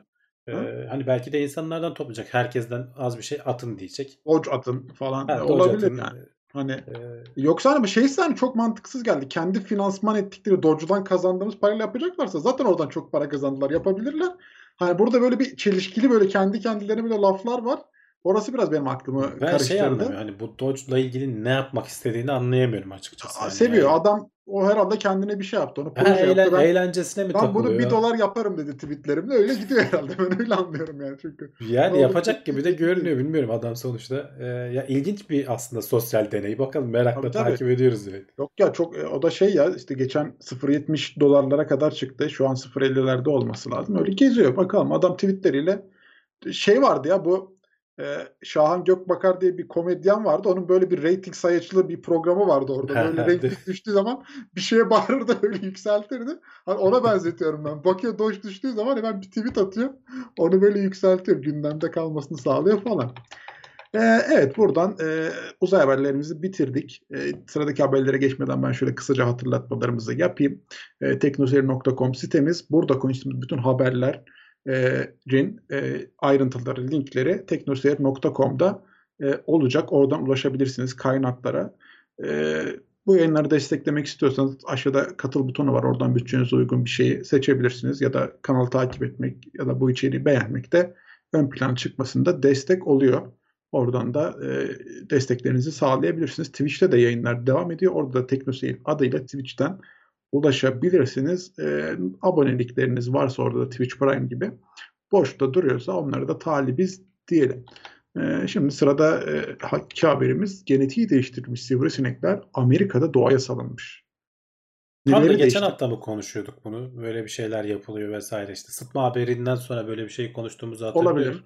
Ee, hani belki de insanlardan toplayacak. Herkesten az bir şey atın diyecek. Doge atın falan Ha, Doge olabilir atın. yani. Hani Ee, Yoksa hani şeyse hani çok mantıksız geldi. Kendi finansman ettikleri Doge'dan kazandığımız parayla yapacaklarsa zaten oradan çok para kazandılar. Yapabilirler. Hani burada böyle bir çelişkili böyle kendi kendilerine bile laflar var. Orası biraz benim aklımı ben şey karıştırdı. anlamıyorum. Hani bu Doge'la ilgili ne yapmak istediğini anlayamıyorum açıkçası. Aa, Hani Seviyor. yani- Adam o herhalde kendine bir şey yaptı. Onu Ha, proje eğlen- yaptı. Ben, eğlencesine mi ben bunu takılıyor? bir dolar yaparım dedi tweetlerimde. Öyle gidiyor herhalde. Ben öyle anlıyorum yani çünkü. Yani yapacak gibi de görünüyor. Bilmiyorum adam sonuçta. Ee, ya ilginç bir aslında sosyal deney. Bakalım merakla Tabii, tabii. takip ediyoruz. Evet. Yok ya çok e, o da şey ya işte geçen 0.70 dolarlara kadar çıktı. Şu an 0.50'lerde olması lazım. Öyle geziyor. Bakalım adam tweetleriyle şey vardı ya bu e, Şahan Gökbakar diye bir komedyen vardı. Onun böyle bir rating sayıcılı bir programı vardı orada. Böyle rating düştüğü zaman bir şeye bağırırdı öyle yükseltirdi. Hani ona benzetiyorum ben. Bakıyor Doge düştüğü zaman hemen bir tweet atıyor. Onu böyle yükseltiyor. Gündemde kalmasını sağlıyor falan. Ee, evet buradan e, uzay haberlerimizi bitirdik. E, sıradaki haberlere geçmeden ben şöyle kısaca hatırlatmalarımızı yapayım. E, teknoseyir.com sitemiz. Burada konuştuğumuz bütün haberlerin e, ayrıntıları, linkleri teknoseyir.com'da e, olacak. Oradan ulaşabilirsiniz kaynaklara. E, bu yayınları desteklemek istiyorsanız aşağıda katıl butonu var. Oradan bütçenize uygun bir şeyi seçebilirsiniz. Ya da kanalı takip etmek ya da bu içeriği beğenmek de ön plan çıkmasında destek oluyor. Oradan da e, desteklerinizi sağlayabilirsiniz. Twitch'te de yayınlar devam ediyor. Orada da Teknoseyir adıyla Twitch'ten ulaşabilirsiniz. E, abonelikleriniz varsa orada da Twitch Prime gibi boşta duruyorsa onları da talibiz diyelim. E, şimdi sırada e, iki haberimiz genetiği değiştirilmiş sivrisinekler Amerika'da doğaya salınmış. Tam da geçen değişti- hafta mı konuşuyorduk bunu? Böyle bir şeyler yapılıyor vesaire işte. Sıtma haberinden sonra böyle bir şey konuştuğumuzu hatırlıyorum. Olabilir.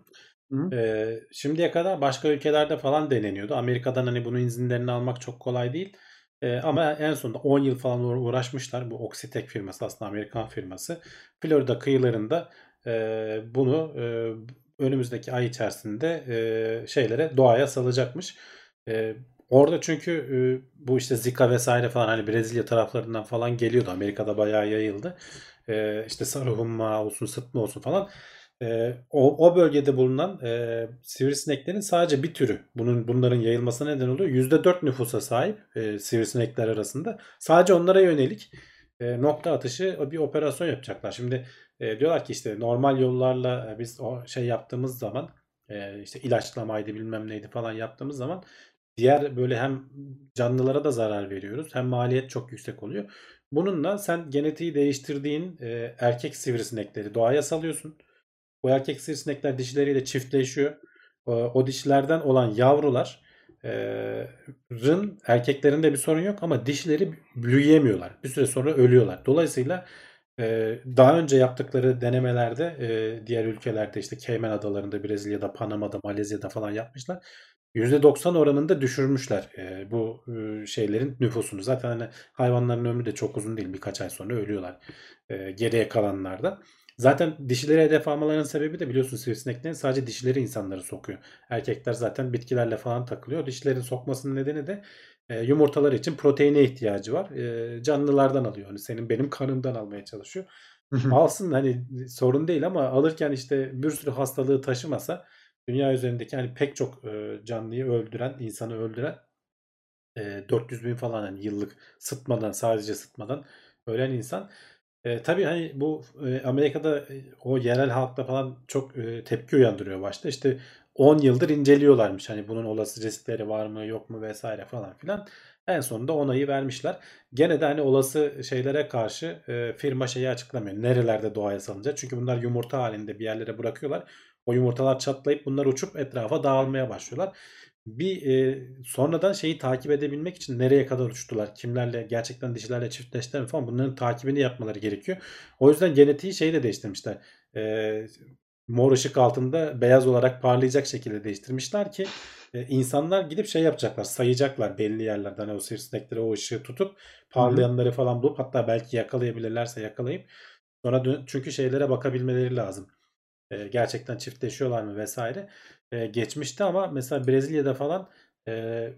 Hı. Ee, şimdiye kadar başka ülkelerde falan deneniyordu. Amerika'dan hani bunun izinlerini almak çok kolay değil. Ee, ama en sonunda 10 yıl falan uğra- uğraşmışlar. Bu Oxitec firması aslında Amerikan firması. Florida kıyılarında e, bunu e, önümüzdeki ay içerisinde e, şeylere doğaya salacakmış. E, orada çünkü e, bu işte Zika vesaire falan hani Brezilya taraflarından falan geliyordu. Amerika'da bayağı yayıldı. E, işte sarı humma olsun sıtma olsun falan. E, o, o bölgede bulunan e, sivrisineklerin sadece bir türü bunun bunların yayılmasına neden oluyor. %4 nüfusa sahip e, sivrisinekler arasında. Sadece onlara yönelik e, nokta atışı bir operasyon yapacaklar. Şimdi e, diyorlar ki işte normal yollarla e, biz o şey yaptığımız zaman e, işte ilaçlamaydı bilmem neydi falan yaptığımız zaman diğer böyle hem canlılara da zarar veriyoruz hem maliyet çok yüksek oluyor. Bununla sen genetiği değiştirdiğin e, erkek sivrisinekleri doğaya salıyorsun. Bu erkek sivrisinekler dişileriyle çiftleşiyor. O, o dişilerden olan yavrular rın erkeklerinde bir sorun yok ama dişleri büyüyemiyorlar. Bir süre sonra ölüyorlar. Dolayısıyla daha önce yaptıkları denemelerde diğer ülkelerde işte Cayman Adaları'nda, Brezilya'da, Panama'da, Malezya'da falan yapmışlar. %90 oranında düşürmüşler bu şeylerin nüfusunu. Zaten hani hayvanların ömrü de çok uzun değil. Birkaç ay sonra ölüyorlar. Geriye kalanlarda. Zaten dişileri hedef almalarının sebebi de biliyorsun sivrisineklerin sadece dişileri insanları sokuyor. Erkekler zaten bitkilerle falan takılıyor. Dişilerin sokmasının nedeni de e, yumurtalar için proteine ihtiyacı var. E, canlılardan alıyor. Hani senin benim kanımdan almaya çalışıyor. Alsın hani sorun değil ama alırken işte bir sürü hastalığı taşımasa dünya üzerindeki hani pek çok e, canlıyı öldüren, insanı öldüren e, 400 bin falan hani yıllık sıtmadan sadece sıtmadan ölen insan e, tabii hani bu e, Amerika'da e, o yerel halkta falan çok e, tepki uyandırıyor başta. İşte 10 yıldır inceliyorlarmış. Hani bunun olası riskleri var mı yok mu vesaire falan filan. En sonunda onayı vermişler. Gene de hani olası şeylere karşı e, firma şeyi açıklamıyor. Nerelerde doğaya salınacak. Çünkü bunlar yumurta halinde bir yerlere bırakıyorlar. O yumurtalar çatlayıp bunlar uçup etrafa dağılmaya başlıyorlar bir e, sonradan şeyi takip edebilmek için nereye kadar uçtular, kimlerle gerçekten dişilerle çiftleştiler mi falan bunların takibini yapmaları gerekiyor. O yüzden genetiği şeyi de değiştirmişler. E, mor ışık altında beyaz olarak parlayacak şekilde değiştirmişler ki e, insanlar gidip şey yapacaklar, sayacaklar belli yerlerden o sivrisinekleri o ışığı tutup parlayanları falan bulup hatta belki yakalayabilirlerse yakalayıp sonra dön- çünkü şeylere bakabilmeleri lazım. E, gerçekten çiftleşiyorlar mı vesaire e, geçmişti ama mesela Brezilya'da falan e,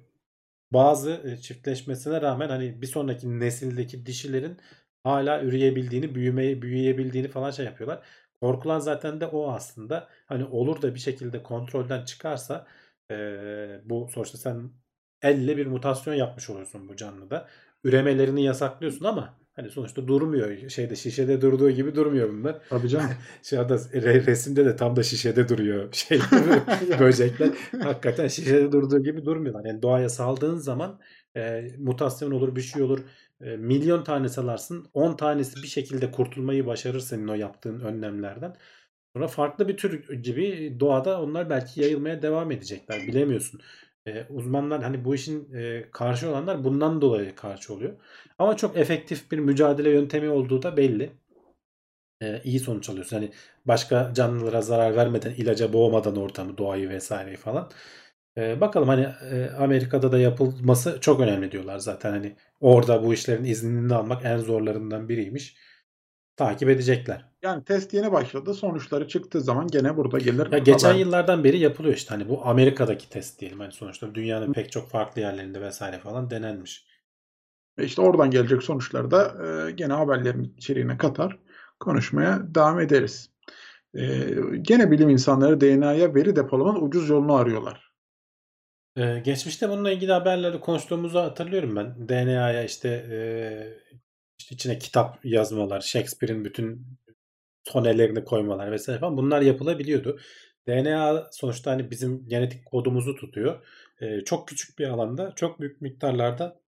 bazı çiftleşmesine rağmen hani bir sonraki nesildeki dişilerin hala üreyebildiğini, büyümeyi büyüyebildiğini falan şey yapıyorlar. Korkulan zaten de o aslında. Hani olur da bir şekilde kontrolden çıkarsa e, bu sonuçta sen elle bir mutasyon yapmış oluyorsun bu canlıda. Üremelerini yasaklıyorsun ama Hani sonuçta durmuyor. Şeyde şişede durduğu gibi durmuyor bunlar. Tabii canım. Şu anda resimde de tam da şişede duruyor. Şey böcekler hakikaten şişede durduğu gibi durmuyorlar. Yani doğaya saldığın zaman e, mutasyon olur, bir şey olur. E, milyon tane salarsın. 10 tanesi bir şekilde kurtulmayı başarır senin o yaptığın önlemlerden. Sonra farklı bir tür gibi doğada onlar belki yayılmaya devam edecekler. Bilemiyorsun. E, uzmanlar hani bu işin e, karşı olanlar bundan dolayı karşı oluyor. Ama çok efektif bir mücadele yöntemi olduğu da belli. E, iyi sonuç alıyorsun. Hani başka canlılara zarar vermeden, ilaca boğmadan ortamı, doğayı vesaireyi falan. E, bakalım hani e, Amerika'da da yapılması çok önemli diyorlar zaten. Hani orada bu işlerin iznini almak en zorlarından biriymiş takip edecekler. Yani test yeni başladı. Sonuçları çıktığı zaman gene burada gelir. Ya geçen haber. yıllardan beri yapılıyor işte hani bu Amerika'daki test diyelim. Hani sonuçta dünyanın pek çok farklı yerlerinde vesaire falan denenmiş. E işte oradan gelecek sonuçları da e, gene haberlerin içeriğine katar konuşmaya devam ederiz. E, gene bilim insanları DNA'ya veri depolamanın ucuz yolunu arıyorlar. Ee, geçmişte bununla ilgili haberleri konuştuğumuzu hatırlıyorum ben. DNA'ya işte e, işte içine kitap yazmalar, Shakespeare'in bütün tonelerini koymalar vesaire falan bunlar yapılabiliyordu. DNA sonuçta hani bizim genetik kodumuzu tutuyor. Ee, çok küçük bir alanda çok büyük miktarlarda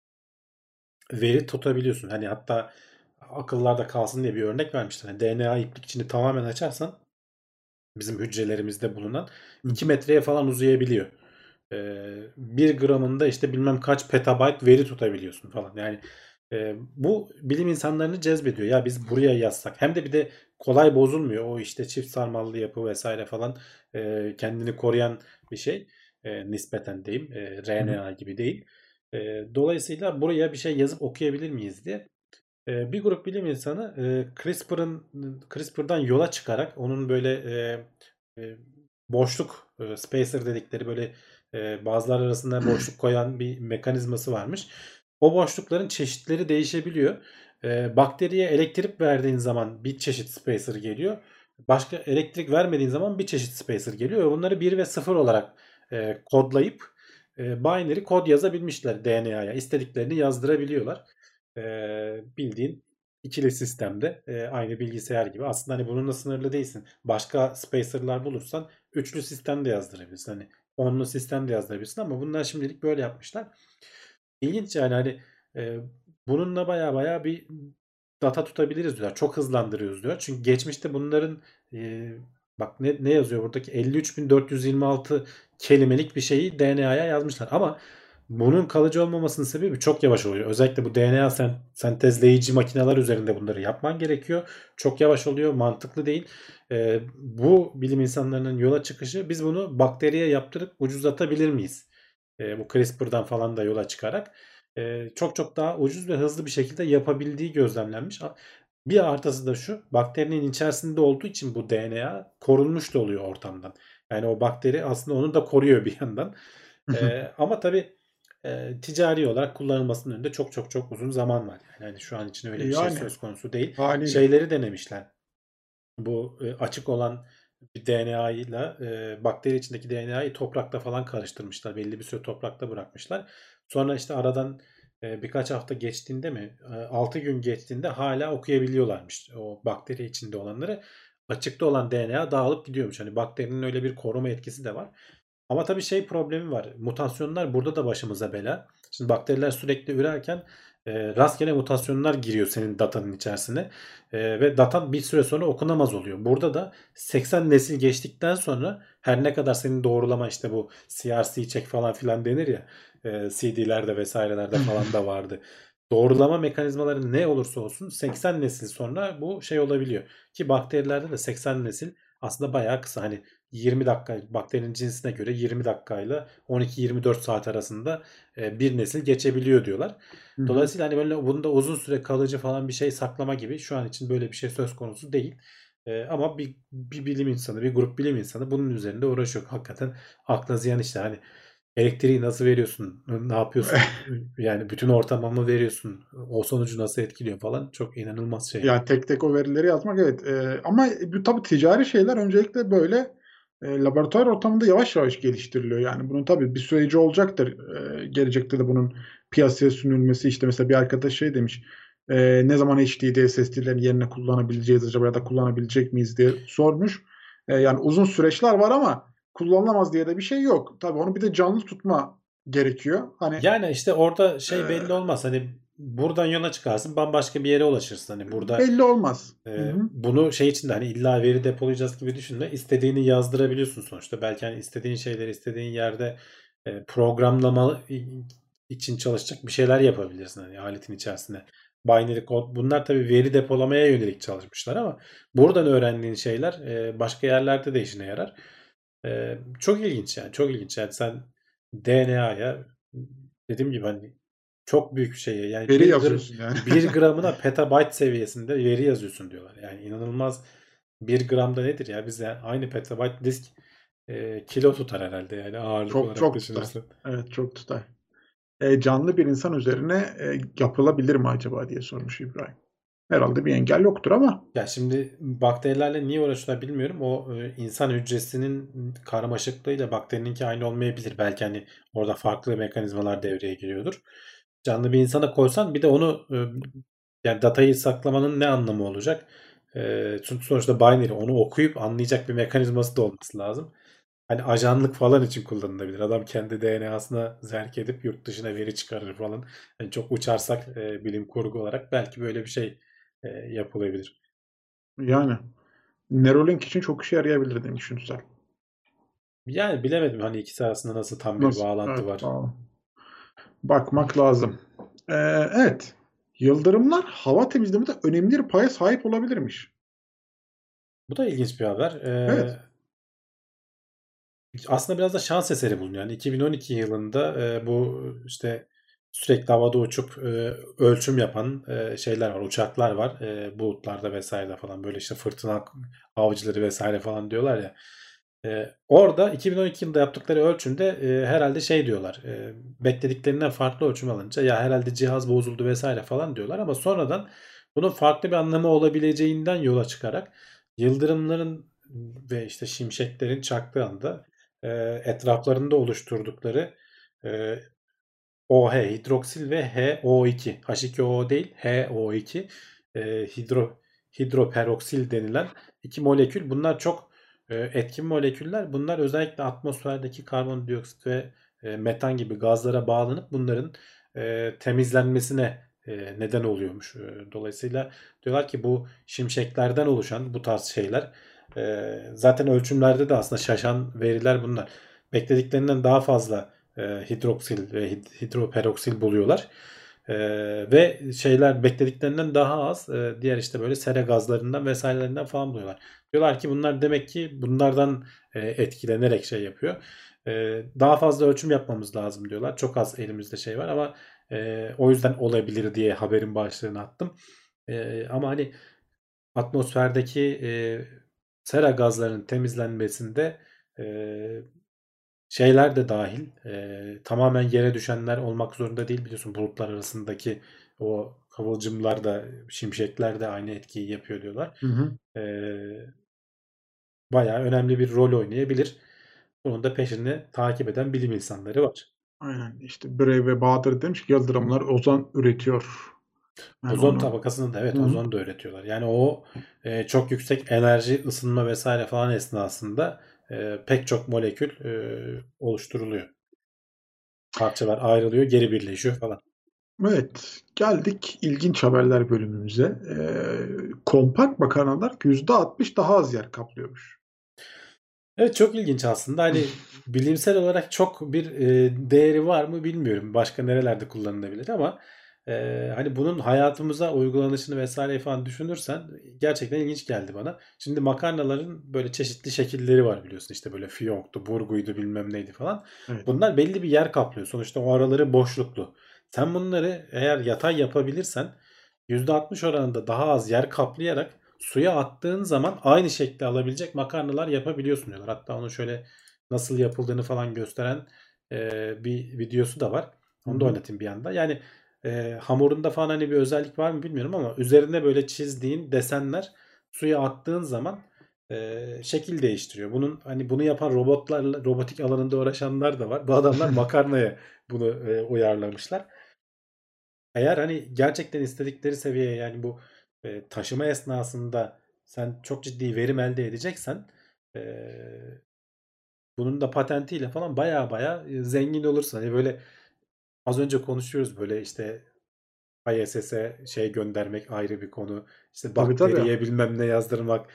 veri tutabiliyorsun. Hani hatta akıllarda kalsın diye bir örnek vermişler. Yani DNA iplikçini tamamen açarsan bizim hücrelerimizde bulunan 2 metreye falan uzayabiliyor. Ee, 1 gramında işte bilmem kaç petabayt veri tutabiliyorsun falan. Yani e, bu bilim insanlarını cezbediyor. Ya biz buraya yazsak. Hem de bir de kolay bozulmuyor. O işte çift sarmallı yapı vesaire falan e, kendini koruyan bir şey. E, nispeten diyeyim. E, RNA gibi değil. E, dolayısıyla buraya bir şey yazıp okuyabilir miyiz diye. E, bir grup bilim insanı e, CRISPR'ın CRISPR'dan yola çıkarak onun böyle e, e, boşluk e, spacer dedikleri böyle e, bazılar arasında boşluk koyan bir mekanizması varmış. O boşlukların çeşitleri değişebiliyor. E, bakteriye elektrik verdiğin zaman bir çeşit spacer geliyor. Başka elektrik vermediğin zaman bir çeşit spacer geliyor. Ve bunları 1 ve 0 olarak e, kodlayıp e, binary kod yazabilmişler DNA'ya. İstediklerini yazdırabiliyorlar. E, bildiğin ikili sistemde e, aynı bilgisayar gibi. Aslında hani bununla sınırlı değilsin. Başka spacer'lar bulursan üçlü sistemde yazdırabilirsin. Hani onlu sistemde yazdırabilirsin ama bunlar şimdilik böyle yapmışlar. İlginç yani hani e, bununla baya baya bir data tutabiliriz diyorlar. Çok hızlandırıyoruz diyor. Çünkü geçmişte bunların e, bak ne, ne yazıyor buradaki 53.426 kelimelik bir şeyi DNA'ya yazmışlar. Ama bunun kalıcı olmamasının sebebi çok yavaş oluyor. Özellikle bu DNA sentezleyici makineler üzerinde bunları yapman gerekiyor. Çok yavaş oluyor. Mantıklı değil. Ee, bu bilim insanlarının yola çıkışı biz bunu bakteriye yaptırıp ucuzlatabilir miyiz? Ee, bu CRISPR'dan falan da yola çıkarak e, çok çok daha ucuz ve hızlı bir şekilde yapabildiği gözlemlenmiş. Bir artısı da şu bakterinin içerisinde olduğu için bu DNA korunmuş da oluyor ortamdan. Yani o bakteri aslında onu da koruyor bir yandan. ee, ama tabii e, ticari olarak kullanılmasının önünde çok çok çok uzun zaman var. Yani hani şu an için öyle bir şey Yani. şey söz konusu değil. Haliyle. Şeyleri denemişler. Bu e, açık olan bir DNA ile e, bakteri içindeki DNA'yı toprakta falan karıştırmışlar. Belli bir süre toprakta bırakmışlar. Sonra işte aradan e, birkaç hafta geçtiğinde mi, e, 6 gün geçtiğinde hala okuyabiliyorlarmış o bakteri içinde olanları. Açıkta olan DNA dağılıp gidiyormuş. Hani bakterinin öyle bir koruma etkisi de var. Ama tabii şey problemi var. Mutasyonlar burada da başımıza bela. Şimdi bakteriler sürekli ürerken e, rastgele mutasyonlar giriyor senin datanın içerisine. E, ve datan bir süre sonra okunamaz oluyor. Burada da 80 nesil geçtikten sonra her ne kadar senin doğrulama işte bu CRC check falan filan denir ya e, CD'lerde vesairelerde falan da vardı. Doğrulama mekanizmaları ne olursa olsun 80 nesil sonra bu şey olabiliyor. Ki bakterilerde de 80 nesil aslında bayağı kısa. Hani 20 dakika bakterinin cinsine göre 20 dakikayla 12-24 saat arasında e, bir nesil geçebiliyor diyorlar. Dolayısıyla hani böyle bunda uzun süre kalıcı falan bir şey saklama gibi şu an için böyle bir şey söz konusu değil. E, ama bir, bir bilim insanı, bir grup bilim insanı bunun üzerinde uğraşıyor. Hakikaten akla ziyan işte hani elektriği nasıl veriyorsun, ne yapıyorsun, yani bütün ortama mı veriyorsun, o sonucu nasıl etkiliyor falan çok inanılmaz şey. Yani tek tek o verileri yazmak evet. Ee, ama bu tabii ticari şeyler öncelikle böyle e, laboratuvar ortamında yavaş yavaş geliştiriliyor. Yani bunun tabii bir süreci olacaktır. E, gelecekte de bunun piyasaya sürülmesi işte mesela bir arkadaş şey demiş. e, ne zaman HDD SSD'lerin yerine kullanabileceğiz acaba ya da kullanabilecek miyiz diye sormuş. E, yani uzun süreçler var ama kullanılamaz diye de bir şey yok. Tabii onu bir de canlı tutma gerekiyor. Hani Yani işte orada şey Ee, belli olmaz. Hani buradan yola çıkarsın bambaşka bir yere ulaşırsın. Hani burada belli olmaz. e, Hı hı. bunu şey için de hani illa veri depolayacağız gibi düşünme. İstediğini yazdırabiliyorsun sonuçta. Belki hani istediğin şeyleri istediğin yerde e, programlama için çalışacak bir şeyler yapabilirsin hani aletin içerisinde. Binary kod. Bunlar tabii veri depolamaya yönelik çalışmışlar ama buradan öğrendiğin şeyler e, başka yerlerde de işine yarar. E, çok ilginç yani. Çok ilginç. Yani sen DNA'ya dediğim gibi hani çok büyük şeye yani Veri bir, yazıyorsun yani. bir gramına petabyte seviyesinde veri yazıyorsun diyorlar. Yani inanılmaz bir gramda nedir ya? Biz yani aynı petabyte disk e, kilo tutar herhalde yani ağırlık Çok olarak çok tutar. düşünürsen. Evet çok tutar. E, canlı bir insan üzerine e, yapılabilir mi acaba diye sormuş İbrahim. Herhalde bir engel yoktur ama Ya şimdi bakterilerle niye uğraşıyorlar bilmiyorum. O e, insan hücresinin karmaşıklığıyla bakterininki aynı olmayabilir. Belki hani orada farklı mekanizmalar devreye giriyordur. Canlı bir insana koysan bir de onu e, yani datayı saklamanın ne anlamı olacak? E, çünkü sonuçta binary onu okuyup anlayacak bir mekanizması da olması lazım. Hani ajanlık falan için kullanılabilir. Adam kendi DNA'sına zerk edip yurt dışına veri çıkarır falan. Yani çok uçarsak e, bilim kurgu olarak belki böyle bir şey e, yapılabilir. yani Neuralink için çok işe yarayabilir demiş Ünsal. Yani bilemedim hani ikisi arasında nasıl tam bir Nasıl? bağlantı Evet, var. tamam. Bakmak lazım. Ee, evet. Yıldırımlar hava temizlemede önemli bir paya sahip olabilirmiş. Bu da ilginç bir haber. Ee, Evet. Aslında biraz da şans eseri bulunuyor. Yani 2012 yılında e, bu işte sürekli havada uçup e, ölçüm yapan e, şeyler var, uçaklar var. E, bulutlarda vesaire falan böyle işte fırtına avcıları vesaire falan diyorlar ya. E, orada 2012 yılında yaptıkları ölçümde e, herhalde şey diyorlar. E, beklediklerinden farklı ölçüm alınca ya herhalde cihaz bozuldu vesaire falan diyorlar ama sonradan bunun farklı bir anlamı olabileceğinden yola çıkarak yıldırımların ve işte şimşeklerin çaktığı anda e, etraflarında oluşturdukları e, OH hidroksil ve HO2 H2O değil HO2 e, hidro hidroperoksil denilen iki molekül. Bunlar çok etkin moleküller. Bunlar özellikle atmosferdeki karbondioksit ve e, metan gibi gazlara bağlanıp bunların e, temizlenmesine e, neden oluyormuş. E, dolayısıyla diyorlar ki bu şimşeklerden oluşan bu tarz şeyler zaten ölçümlerde de aslında şaşan veriler bunlar. Beklediklerinden daha fazla hidroksil ve hidroperoksil buluyorlar. E, ve şeyler beklediklerinden daha az e, diğer işte böyle sera gazlarından vesairelerinden falan buluyorlar. Diyorlar ki bunlar demek ki bunlardan e, etkilenerek şey yapıyor. E, daha fazla ölçüm yapmamız lazım diyorlar. Çok az elimizde şey var ama e, o yüzden olabilir diye haberin başlığını attım. E, ama hani atmosferdeki e, sera gazlarının temizlenmesinde e, şeyler de dahil e, tamamen yere düşenler olmak zorunda değil biliyorsun bulutlar arasındaki o kıvılcımlar da şimşekler de aynı etkiyi yapıyor diyorlar. Hı hı. E, bayağı önemli bir rol oynayabilir. Bunun da peşini takip eden bilim insanları var. Aynen işte Brey ve Bahadır demiş ki yıldırımlar ozon üretiyor. Yani ozon onu... tabakasını da evet ozon da üretiyorlar. Yani o e, çok yüksek enerji ısınma vesaire falan esnasında e, pek çok molekül e, oluşturuluyor. Parçalar ayrılıyor, geri birleşiyor falan. Evet, geldik ilginç haberler bölümümüze. Ee, kompakt makarnalar %60 daha az yer kaplıyormuş. Evet çok ilginç aslında. Hani bilimsel olarak çok bir e, değeri var mı bilmiyorum. Başka nerelerde kullanılabilir ama ee, hani bunun hayatımıza uygulanışını vesaire falan düşünürsen gerçekten ilginç geldi bana. Şimdi makarnaların böyle çeşitli şekilleri var biliyorsun işte böyle fiyonktu, burguydu bilmem neydi falan. Evet. Bunlar belli bir yer kaplıyor. Sonuçta o araları boşluklu. Sen bunları eğer yatay yapabilirsen %60 oranında daha az yer kaplayarak suya attığın zaman aynı şekli alabilecek makarnalar yapabiliyorsun diyorlar. Hatta onu şöyle nasıl yapıldığını falan gösteren e, bir videosu da var. Onu da oynatayım bir anda. Yani e, hamurunda falan hani bir özellik var mı bilmiyorum ama üzerine böyle çizdiğin desenler suya attığın zaman e, şekil değiştiriyor. Bunun hani bunu yapan robotlarla robotik alanında uğraşanlar da var. Bu adamlar makarnaya bunu e, uyarlamışlar. Eğer hani gerçekten istedikleri seviyeye yani bu e, taşıma esnasında sen çok ciddi verim elde edeceksen e, bunun da patentiyle falan baya baya zengin olursun. Hani böyle Az önce konuşuyoruz böyle işte ISS'e şey göndermek ayrı bir konu. İşte bakteriye tabii. bilmem ne yazdırmak,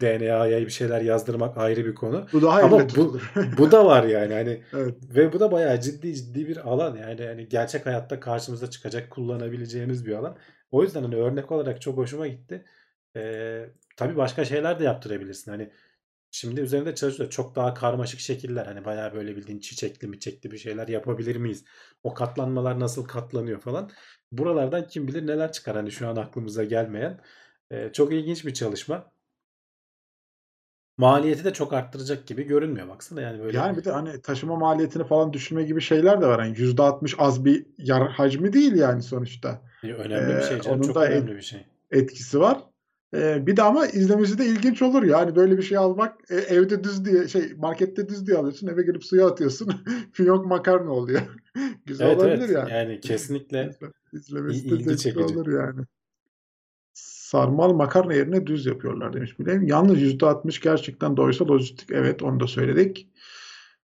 DNA'ya bir şeyler yazdırmak ayrı bir konu. Bu daha Ama bu, bu da var yani hani evet. ve bu da bayağı ciddi ciddi bir alan yani hani gerçek hayatta karşımıza çıkacak kullanabileceğimiz bir alan. O yüzden hani örnek olarak çok hoşuma gitti. Ee, tabii başka şeyler de yaptırabilirsin. Hani Şimdi üzerinde çalışıyor. Çok daha karmaşık şekiller. Hani bayağı böyle bildiğin çiçekli mi çekli bir şeyler yapabilir miyiz? O katlanmalar nasıl katlanıyor falan. Buralardan kim bilir neler çıkar hani şu an aklımıza gelmeyen. Ee, çok ilginç bir çalışma. Maliyeti de çok arttıracak gibi görünmüyor baksana yani böyle. Yani bir de hani taşıma maliyetini falan düşürme gibi şeyler de var. Yani %60 az bir yar hacmi değil yani sonuçta. Önemli bir şey canım. Onun çok da önemli bir şey. Etkisi var. Ee, bir de ama izlemesi de ilginç olur yani böyle bir şey almak e, evde düz diye şey markette düz diye alıyorsun eve gelip suya atıyorsun fiyonk makarna oluyor. Güzel evet, olabilir evet. yani. Yani kesinlikle izlemesi de ilgi çekici. olur yani. Sarmal makarna yerine düz yapıyorlar demiş bileyim. Yalnız %60 gerçekten doysa lojistik evet onu da söyledik.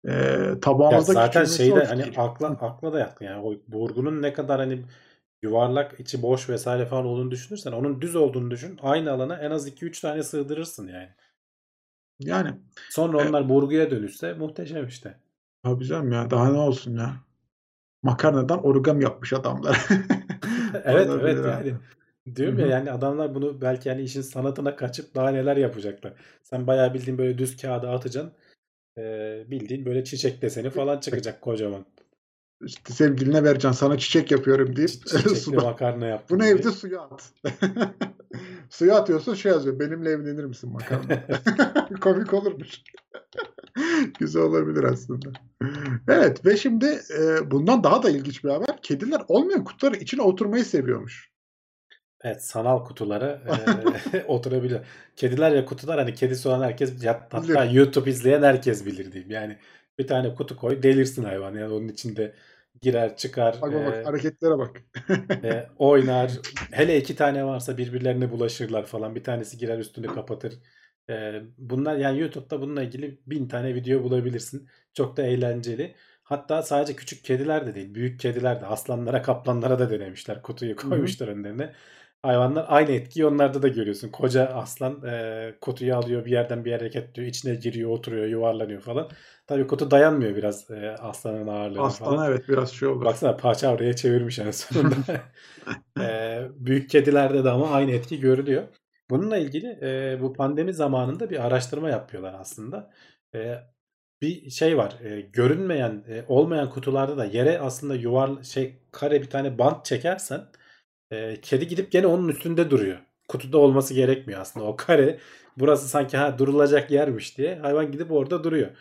Ee, tabağımızda zaten şeyde hani akla, akla da yattı yani o burgunun ne kadar hani yuvarlak içi boş vesaire falan olduğunu düşünürsen onun düz olduğunu düşün. Aynı alana en az 2-3 tane sığdırırsın yani. Yani. Sonra e, onlar burguya dönüşse muhteşem işte. Tabii canım ya daha ne olsun ya. Makarnadan origami yapmış adamlar. evet evet yani. Diyorum Hı-hı. ya yani adamlar bunu belki yani işin sanatına kaçıp daha neler yapacaklar. Sen bayağı bildiğin böyle düz kağıda atacaksın. Ee, bildiğin böyle çiçek deseni falan çıkacak kocaman işte sevgiline vereceğim sana çiçek yapıyorum deyip suda makarna yaptım. Bunu diye. evde suya at. Suya atıyorsun şey yazıyor. Benimle evlenir misin makarna? Komik olurmuş. Güzel olabilir aslında. Evet ve şimdi e, bundan daha da ilginç bir haber. Kediler olmayan kutuların içine oturmayı seviyormuş. Evet sanal kutulara e, oturabiliyor. Kediler ve kutular hani kedisi olan herkes hatta Bilir. YouTube izleyen herkes bilir diyeyim. Yani bir tane kutu koy delirsin hayvan. Yani onun içinde girer çıkar Bak bak, e, hareketlere bak. e, oynar. Hele iki tane varsa birbirlerine bulaşırlar falan. Bir tanesi girer üstünü kapatır. E, bunlar yani YouTube'da bununla ilgili bin tane video bulabilirsin. Çok da eğlenceli. Hatta sadece küçük kediler de değil. Büyük kediler de aslanlara kaplanlara da denemişler. Kutuyu koymuşlar önlerine. Hayvanlar aynı etkiyi onlarda da görüyorsun. Koca aslan e, kutuyu alıyor bir yerden bir yere hareketliyor. içine giriyor oturuyor yuvarlanıyor falan. Tabii kutu dayanmıyor biraz e, aslanın ağırlığına falan. Aslan evet biraz şey olur. Baksana paçavraya çevirmiş en sonunda. Ee, büyük kedilerde de ama aynı etki görülüyor. Bununla ilgili e, bu pandemi zamanında bir araştırma yapıyorlar aslında. E, bir şey var. e, görünmeyen, e, olmayan kutularda da yere aslında yuvar şey kare bir tane bant çekersen e, kedi gidip gene onun üstünde duruyor. Kutuda olması gerekmiyor aslında. O kare burası sanki ha durulacak yermiş diye hayvan gidip orada duruyor.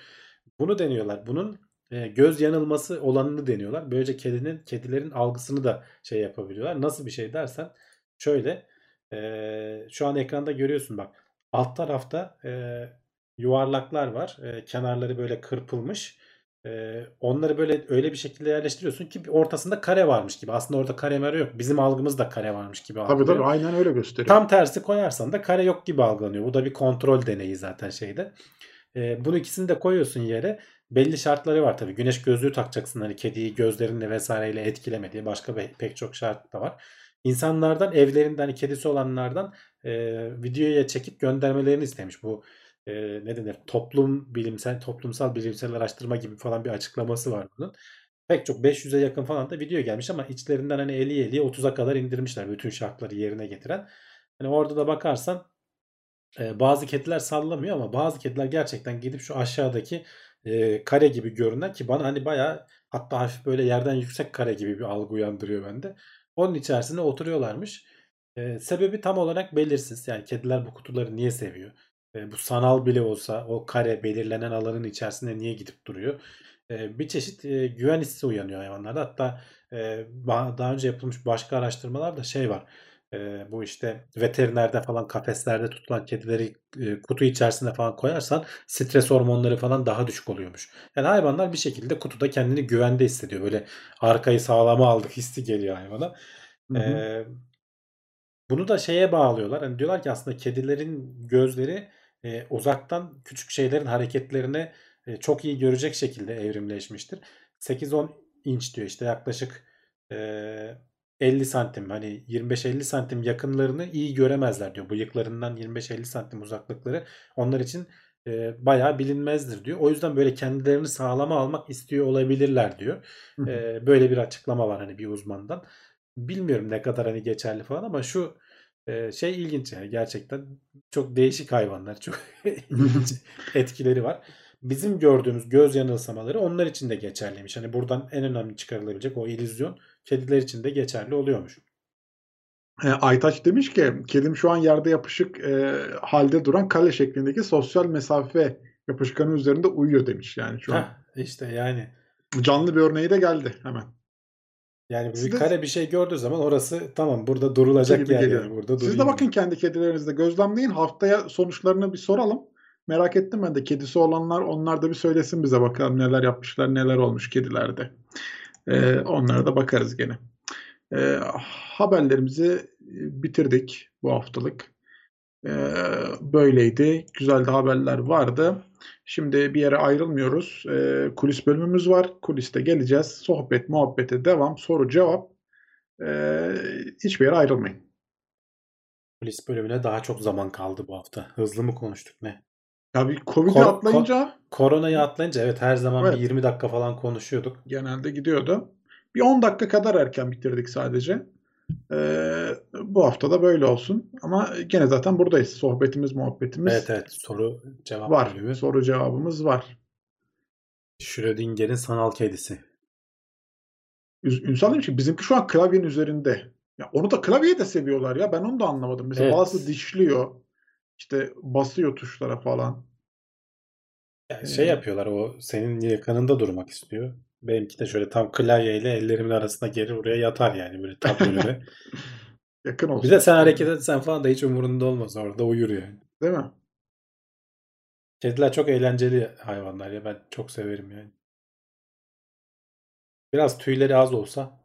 Bunu deniyorlar. Bunun e, göz yanılması olanını deniyorlar. Böylece kedinin kedilerin algısını da şey yapabiliyorlar. Nasıl bir şey dersen şöyle e, şu an ekranda görüyorsun bak alt tarafta e, yuvarlaklar var. E, kenarları böyle kırpılmış. E, onları böyle öyle bir şekilde yerleştiriyorsun ki ortasında kare varmış gibi. Aslında orada kare mare yok. Bizim algımızda kare varmış gibi Tabii algılıyor. tabii aynen öyle gösteriyor. Tam tersi koyarsan da kare yok gibi algılanıyor. Bu da bir kontrol deneyi zaten şeyde. E, bunu ikisini de koyuyorsun yere. Belli şartları var tabii. Güneş gözlüğü takacaksın hani kediyi gözlerinle vesaireyle etkileme diye. Başka pek çok şart da var. İnsanlardan evlerinde hani kedisi olanlardan e, videoya çekip göndermelerini istemiş. Bu e, ne denir? Toplum bilimsel toplumsal bilimsel araştırma gibi falan bir açıklaması var bunun. Pek çok 500'e yakın falan da video gelmiş ama içlerinden hani 50 50'ye 30'a kadar indirmişler bütün şartları yerine getiren. Hani orada da bakarsan e, bazı kediler sallamıyor ama bazı kediler gerçekten gidip şu aşağıdaki e, kare gibi görünen ki bana hani bayağı hatta hafif böyle yerden yüksek kare gibi bir algı uyandırıyor bende. Onun içerisinde oturuyorlarmış. E, sebebi tam olarak belirsiz. Yani kediler bu kutuları niye seviyor? E, bu sanal bile olsa o kare belirlenen alanın içerisinde niye gidip duruyor? E, bir çeşit e, güven hissi uyanıyor hayvanlarda. Hatta e, daha önce yapılmış başka araştırmalarda şey var. E, bu işte veterinerde falan kafeslerde tutulan kedileri e, kutu içerisinde falan koyarsan stres hormonları falan daha düşük oluyormuş. Yani hayvanlar bir şekilde kutuda kendini güvende hissediyor. Böyle arkayı sağlama aldık hissi geliyor hayvana. Hı hı. E, bunu da şeye bağlıyorlar. Hani diyorlar ki aslında kedilerin gözleri e, uzaktan küçük şeylerin hareketlerini e, çok iyi görecek şekilde evrimleşmiştir. 8-10 inç diyor işte yaklaşık e, 50 santim hani 25-50 santim yakınlarını iyi göremezler diyor. Bıyıklarından 25-50 santim uzaklıkları onlar için e, bayağı bilinmezdir diyor. O yüzden böyle kendilerini sağlama almak istiyor olabilirler diyor. E, böyle bir açıklama var hani bir uzmandan. Bilmiyorum ne kadar hani geçerli falan ama şu e, şey ilginç yani gerçekten çok değişik hayvanlar. Çok etkileri var. Bizim gördüğümüz göz yanılsamaları onlar için de geçerliymiş. Hani buradan en önemli çıkarılabilecek o illüzyon kediler için de geçerli oluyormuş. E, Aytaç demiş ki kedim şu an yerde yapışık e, halde duran kale şeklindeki sosyal mesafe yapışkanı üzerinde uyuyor demiş yani şu an. Heh, işte yani Canlı bir örneği de geldi hemen. Yani Siz bir de- kare bir şey gördüğü zaman orası tamam burada durulacak gibi yer geliyor. yani burada Siz de bakın kendi kedilerinizde gözlemleyin. Haftaya sonuçlarını bir soralım. Merak ettim ben de kedisi olanlar onlar da bir söylesin bize bakalım neler yapmışlar neler olmuş kedilerde. Ee, onlara da bakarız gene. Ee, haberlerimizi bitirdik bu haftalık. Ee, böyleydi. Güzel de haberler vardı. Şimdi bir yere ayrılmıyoruz. Ee, kulis bölümümüz var. Kuliste geleceğiz. Sohbet, muhabbete devam, soru, cevap. Ee, hiçbir yere ayrılmayın. Polis bölümüne daha çok zaman kaldı bu hafta. Hızlı mı konuştuk ne? Ya bir Covid'i Kor- atlayınca Koronayı atlayınca evet her zaman Evet. bir 20 dakika falan konuşuyorduk. genelde gidiyordu. Bir 10 dakika kadar erken bitirdik sadece. Ee, bu hafta da böyle olsun. Ama gene zaten buradayız. Sohbetimiz, muhabbetimiz Evet evet soru cevap var. bölümü. Soru cevabımız var. Schrödinger'in sanal kedisi. Ünsal demiş ki bizimki şu an klavyenin üzerinde. Ya onu da klavyeyi de seviyorlar ya. Ben onu da anlamadım. Mesela Evet. bazısı dişliyor. İşte basıyor tuşlara falan. Yani şey yapıyorlar o senin yakınında durmak istiyor. Benimki de şöyle tam klavyeyle ellerimin arasına gelir oraya yatar yani böyle tam önüme. Yakın olsun. Bir de sen hareket etsen falan da hiç umurunda olmaz orada uyur yani. Değil mi? Kediler çok eğlenceli hayvanlar ya ben çok severim yani. Biraz tüyleri az olsa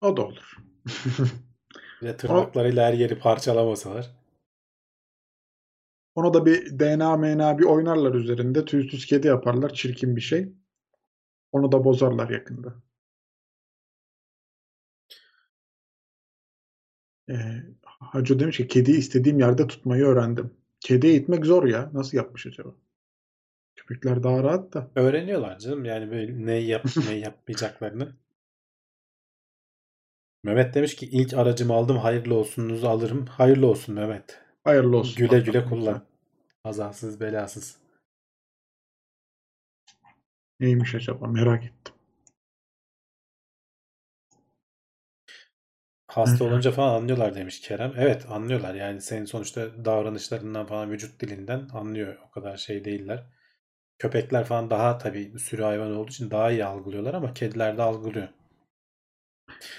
O da olur. bir de tırnaklarıyla her yeri parçalamasalar. Ona da bir DNA MNA bir oynarlar üzerinde. Tüysüz kedi yaparlar. Çirkin bir şey. Onu da bozarlar yakında. Ee, Hacı demiş ki kediyi istediğim yerde tutmayı öğrendim. Kedi eğitmek zor ya. Nasıl yapmış acaba? Köpekler daha rahat da. Öğreniyorlar canım yani böyle ne yap ne yapmayacaklarını. Mehmet demiş ki ilk aracımı aldım hayırlı olsunuzu alırım. Hayırlı olsun Mehmet. Hayırlı olsun. Güle güle kullan. Kazasız belasız. Neymiş acaba merak ettim. Hasta olunca falan anlıyorlar demiş Kerem. Evet anlıyorlar yani senin sonuçta davranışlarından falan vücut dilinden anlıyor. O kadar şey değiller. Köpekler falan daha tabii sürü hayvan olduğu için daha iyi algılıyorlar ama kediler de algılıyor.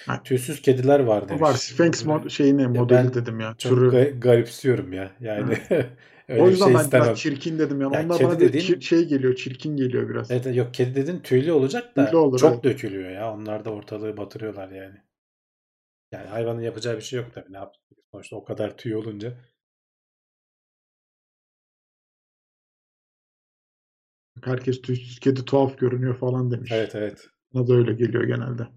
Ha. Tüysüz kediler var demiş. Var Sphinx mod şeyini modeli ben dedim ya. Çok Türü. ga- garipsiyorum ya. Yani öyle o yüzden şey ben istemem. biraz çirkin dedim yani. Ya Onlar bana dediğin- çir- şey geliyor, çirkin geliyor biraz. Evet yok kedi dedin tüylü olacak da Tüylü olur, çok evet. dökülüyor ya. Onlar da ortalığı batırıyorlar yani. Yani hayvanın yapacağı bir şey yok tabii. Ne yapacak? Sonuçta o kadar tüy olunca. Herkes tüysüz kedi tuhaf görünüyor falan demiş. Evet evet. Bana da öyle geliyor genelde.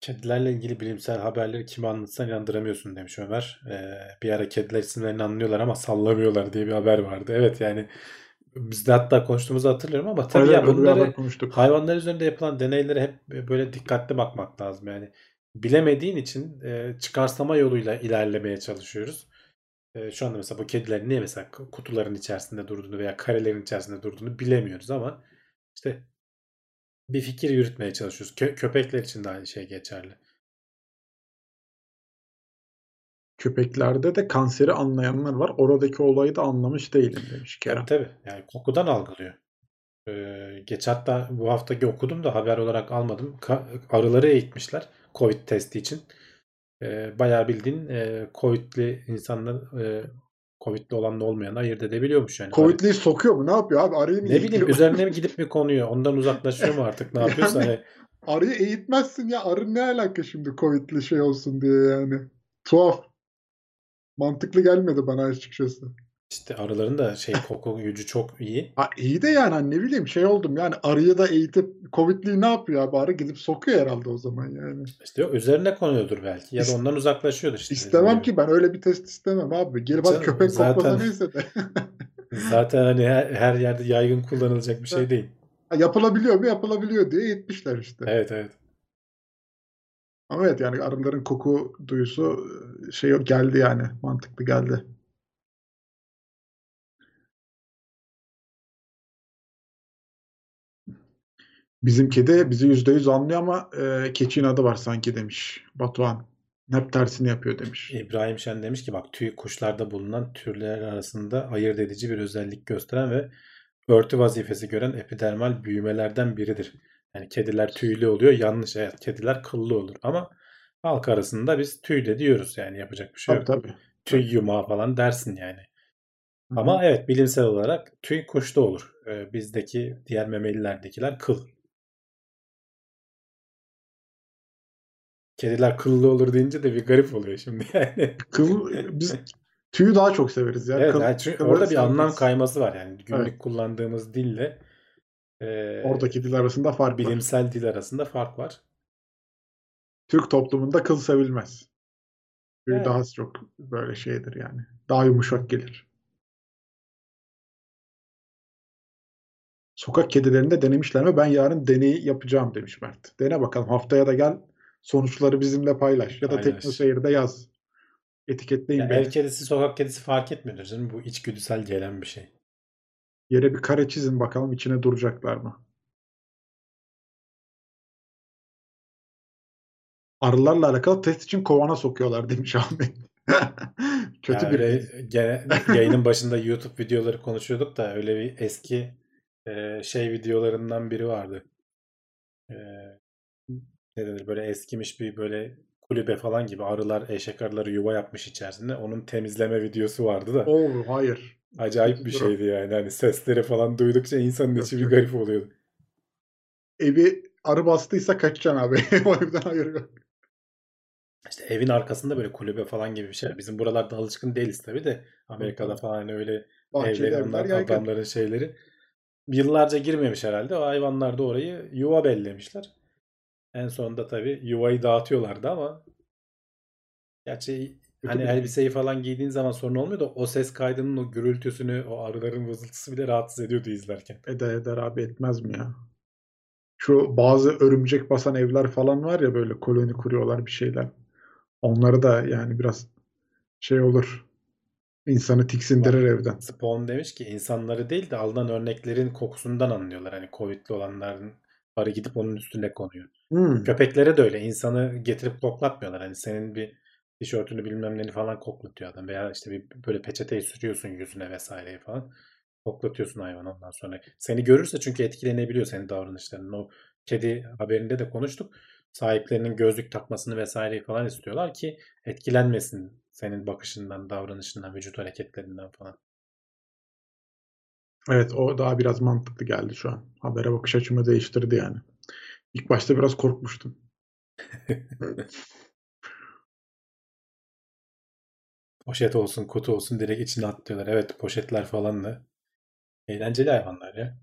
Kedilerle ilgili bilimsel haberleri kime anlatsan inandıramıyorsun demiş Ömer. Ee, bir ara kediler isimlerini anlıyorlar ama sallamıyorlar diye bir haber vardı. Evet yani biz de hatta konuştuğumuzu hatırlıyorum ama tabii Evet, ya bunları hayvanlar üzerinde yapılan deneylere hep böyle dikkatli bakmak lazım. Yani bilemediğin için e, çıkarsama yoluyla ilerlemeye çalışıyoruz. E, şu anda mesela bu kedilerin niye mesela kutuların içerisinde durduğunu veya karelerin içerisinde durduğunu bilemiyoruz ama işte bir fikir yürütmeye çalışıyoruz. Kö- köpekler için de aynı şey geçerli. Köpeklerde de kanseri anlayanlar var. Oradaki olayı da anlamış değilim demiş Kerem. Tabii tabii. Yani kokudan algılıyor. Ee, geç hatta bu haftaki okudum da haber olarak almadım. Ka- arıları eğitmişler Covid testi için. Ee, bayağı bildiğin e, Covid'li insanlar e, Covid'li olanla olmayanı ayırt edebiliyormuş yani. Covid'liyi sokuyor mu? Ne yapıyor abi? Arıyı mı Ne bileyim üzerine mi gidip mi konuyor? Ondan uzaklaşıyor mu artık ne yapıyorsa Yani- hani Arıyı eğitmezsin ya. Arı ne alaka şimdi Covid'li şey olsun diye yani. Tuhaf. Mantıklı gelmedi bana açıkçası. İşte arıların da şey koku gücü çok iyi. Ha, iyi de yani hani ne bileyim şey oldum yani arıyı da eğitip Covid'liyi ne yapıyor abi? Arı gidip sokuyor herhalde o zaman yani. İşte yok üzerine konuyordur belki ya da ondan uzaklaşıyordur işte. İstemem ki ben öyle bir test istemem abi. Hadi Canım, köpek koklasa zaten- neyse de. Zaten hani her, her yerde yaygın kullanılacak bir şey değil. Ha, yapılabiliyor mu? Yapılabiliyor diye eğitmişler işte. Evet evet. Ama evet yani arıların koku duyusu şey geldi yani. Mantıklı geldi. Bizim kedi bizi yüzde yüz anlıyor ama e, keçinin adı var sanki demiş Batuhan. Hep tersini yapıyor demiş. İbrahim Şen demiş ki bak tüy kuşlarda bulunan türler arasında ayırt edici bir özellik gösteren ve örtü vazifesi gören epidermal büyümelerden biridir. Yani kediler tüylü oluyor. Yanlış. Evet kediler kıllı olur. Ama halk arasında biz tüyle diyoruz. Yani yapacak bir şey Tabii yok. tabii. Tüy yumağı falan dersin yani. Hı hı. Ama evet bilimsel olarak tüy kuşta olur. Ee, bizdeki diğer memelilerdekiler kıl. Kediler kıllı olur deyince de bir garip oluyor şimdi yani. Kıl biz tüyü daha çok severiz ya. Evet, Kıl- yani çünkü orada bir anlam sevmeyiz. kayması var yani günlük Evet. kullandığımız dille e, Oradaki dil arasında fark var. bilimsel dil arasında fark var. Türk toplumunda kıl sevilmez. Tüy Evet. daha çok böyle şeydir yani. Daha yumuşak gelir. Sokak kedilerinde denemişler mi? Ben yarın deneyi yapacağım demiş Mert. Dene bakalım. Haftaya da gel. Sonuçları bizimle paylaş ya da paylaş. Teknoseyir'de yaz. Etiketleyin ya beni. Ev kedisi, sokak kedisi fark etmiyor canım. Bu içgüdüsel gelen bir şey. Yere bir kare çizin bakalım içine duracaklar mı? Arılarla alakalı test için kovana sokuyorlar demiş Ahmet. Kötü yani bir öyle, gene, yayının başında YouTube videoları konuşuyorduk da öyle bir eski e, şey videolarından biri vardı. E, ne denir böyle eskimiş bir böyle kulübe falan gibi arılar eşek arıları yuva yapmış içerisinde. Onun temizleme videosu vardı da. Oo hayır. Acayip bir şeydi yani. Hani sesleri falan duydukça insanın içi bir garip oluyordu. Evi arı bastıysa kaçacaksın abi. o evden hayır. İşte evin arkasında böyle kulübe falan gibi bir şey. Bizim buralarda alışkın değiliz tabii de. Amerika'da falan hani öyle Bahçeli evleri evler onlar adamların şeyleri. Yıllarca girmemiş herhalde. O hayvanlar da orayı yuva bellemişler. En sonunda tabii yuvayı dağıtıyorlardı ama gerçi hani elbiseyi falan giydiğin zaman sorun olmuyor da o ses kaydının o gürültüsünü, o arıların vızıltısı bile rahatsız ediyordu izlerken. Eder eder abi etmez mi ya? Şu bazı örümcek basan evler falan var ya böyle koloni kuruyorlar bir şeyler. Onları da yani biraz şey olur. İnsanı tiksindirir evden. Spawn demiş ki insanları değil de alınan örneklerin kokusundan anlıyorlar. Hani Covid'li olanların arı gidip onun üstüne konuyor. Hmm. Köpeklere de öyle. İnsanı getirip koklatmıyorlar. Hani senin bir tişörtünü bilmem neni falan koklatıyor adam. Veya işte bir böyle peçeteyi sürüyorsun yüzüne vesaireyi falan. Koklatıyorsun hayvan ondan sonra. Seni görürse çünkü etkilenebiliyor senin davranışlarının. O kedi haberinde de konuştuk. Sahiplerinin gözlük takmasını vesaireyi falan istiyorlar ki etkilenmesin senin bakışından, davranışından, vücut hareketlerinden falan. Evet o daha biraz mantıklı geldi şu an. Habere bakış açımı değiştirdi yani. İlk başta biraz korkmuştum. Poşet olsun, kutu olsun direkt içine atlıyorlar. Evet poşetler falan da eğlenceli hayvanlar ya.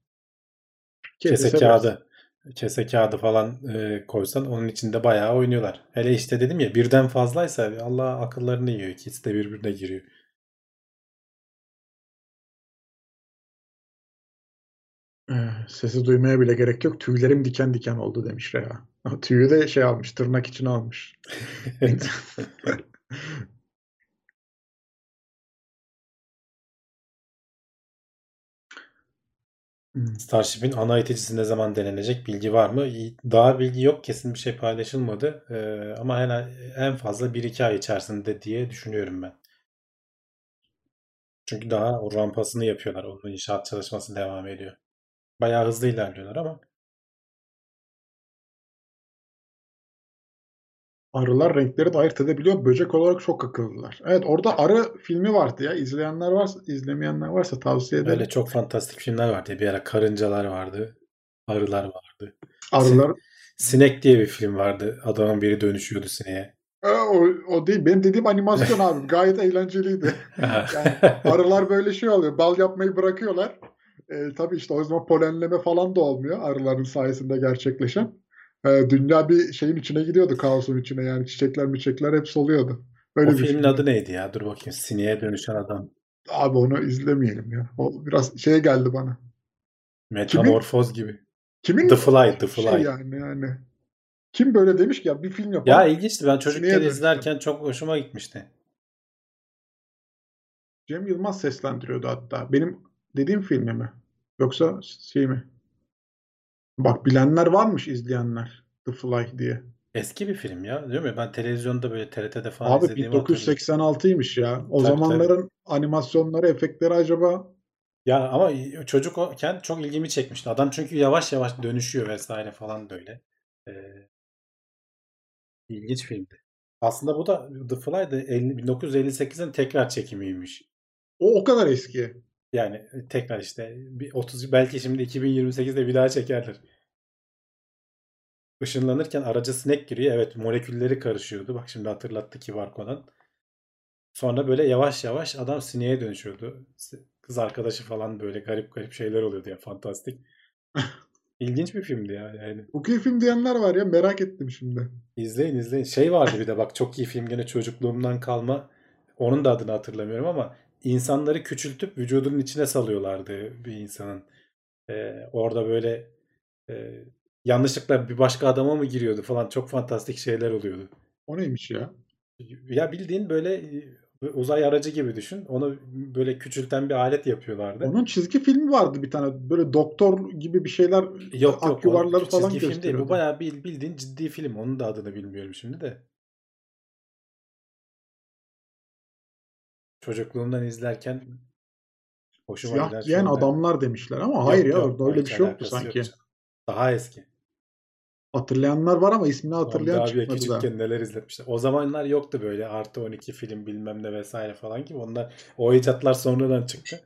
Kese seversin. kağıdı, kese kağıdı falan e, koysan onun içinde bayağı oynuyorlar. Hele işte dedim ya birden fazlaysa Allah akıllarını yiyor. İkisi de birbirine giriyor. Sesi duymaya bile gerek yok. Tüylerim diken diken oldu demiş Reha. Tüyü de şey almış, tırnak için almış. Hmm. Starship'in ana iticisi ne zaman denenecek bilgi var mı? Daha bilgi yok. Kesin bir şey paylaşılmadı. E, ama en, en fazla 1-2 ay içerisinde diye düşünüyorum ben. Çünkü daha o rampasını yapıyorlar. Onun inşaat çalışması devam ediyor. Bayağı hızlı ilerliyorlar ama Arılar renkleri de ayırt edebiliyor. Böcek olarak çok akıllılar. Evet orada arı filmi vardı ya. İzleyenler varsa, izlemeyenler varsa tavsiye ederim. öyle çok fantastik filmler vardı. Bir ara karıncalar vardı. Arılar vardı. Arılar Sinek diye bir film vardı. Adamın biri dönüşüyordu sineğe. O, o değil. Benim dediğim animasyon abi. Gayet eğlenceliydi. Yani arılar böyle şey oluyor. Bal yapmayı bırakıyorlar. Ee, tabii işte o zaman polenleme falan da olmuyor. Arıların sayesinde gerçekleşen. Ee, dünya bir şeyin içine gidiyordu. Kaosun içine yani. Çiçekler çiçekler hep soluyordu. Öyle o bir filmin film. adı neydi ya? Dur bakayım. Sineğe dönüşen adam. Abi onu izlemeyelim ya. O biraz şeye geldi bana. Metamorfoz gibi. Kimin The Fly, The Fly. şey yani yani. Kim böyle demiş ki ya bir film yapalım. Ya ilginçti. Ben çocukken izlerken çok hoşuma gitmişti. Cem Yılmaz seslendiriyordu hatta. Benim dediğim filmi mi? Yoksa şey mi? Bak bilenler varmış izleyenler. The Fly diye. Eski bir film ya. Değil mi? Ben televizyonda böyle TRT'de falan Abi izlediğimi hatırlıyorum. 1986'ymış ya. O Tabii, zamanların animasyonları, efektleri acaba Ya ama çocuk oken çok ilgimi çekmişti. Adam çünkü yavaş yavaş dönüşüyor vesaire falan böyle. Ee, ilginç filmdi. Aslında bu da The Fly da 50 1958'in tekrar çekimiymiş. o o kadar eski. Yani e, tekrar işte bir 30 belki şimdi 2028'de bir daha çekerler. Işınlanırken araca sinek giriyor. Evet molekülleri karışıyordu. Bak şimdi hatırlattı ki var Conan. Sonra böyle yavaş yavaş adam sineğe dönüşüyordu. Kız arkadaşı falan böyle garip garip şeyler oluyordu ya fantastik. İlginç bir filmdi ya yani. İyi film diyenler var ya merak ettim şimdi. İzleyin izleyin. Şey vardı bir de bak çok iyi film gene çocukluğumdan kalma. Onun da adını hatırlamıyorum ama insanları küçültüp vücudunun içine salıyorlardı bir insanın. Ee, orada böyle e, yanlışlıkla bir başka adama mı giriyordu falan çok fantastik şeyler oluyordu. O neymiş ya? Ya bildiğin böyle uzay aracı gibi düşün. Onu böyle küçülten bir alet yapıyorlardı. Onun çizgi filmi vardı bir tane. Böyle doktor gibi bir şeyler Yok yok. ak yuvarları o falan çizgi film değil. Bu bayağı bil- bildiğin ciddi film. Onun da adını bilmiyorum şimdi de. Çocukluğumdan izlerken hoşuma Siyah giden giyen adamlar demişler ama Yok, hayır ya yok, orada öyle bir şey yoktu yok sanki. canım. Daha eski. Hatırlayanlar var ama ismini hatırlayan Hamdi abiye çıkmadı da. küçükken neler izletmişler. O zamanlar yoktu böyle artı 12 film bilmem ne vesaire falan gibi. Onlar o icatlar sonradan çıktı.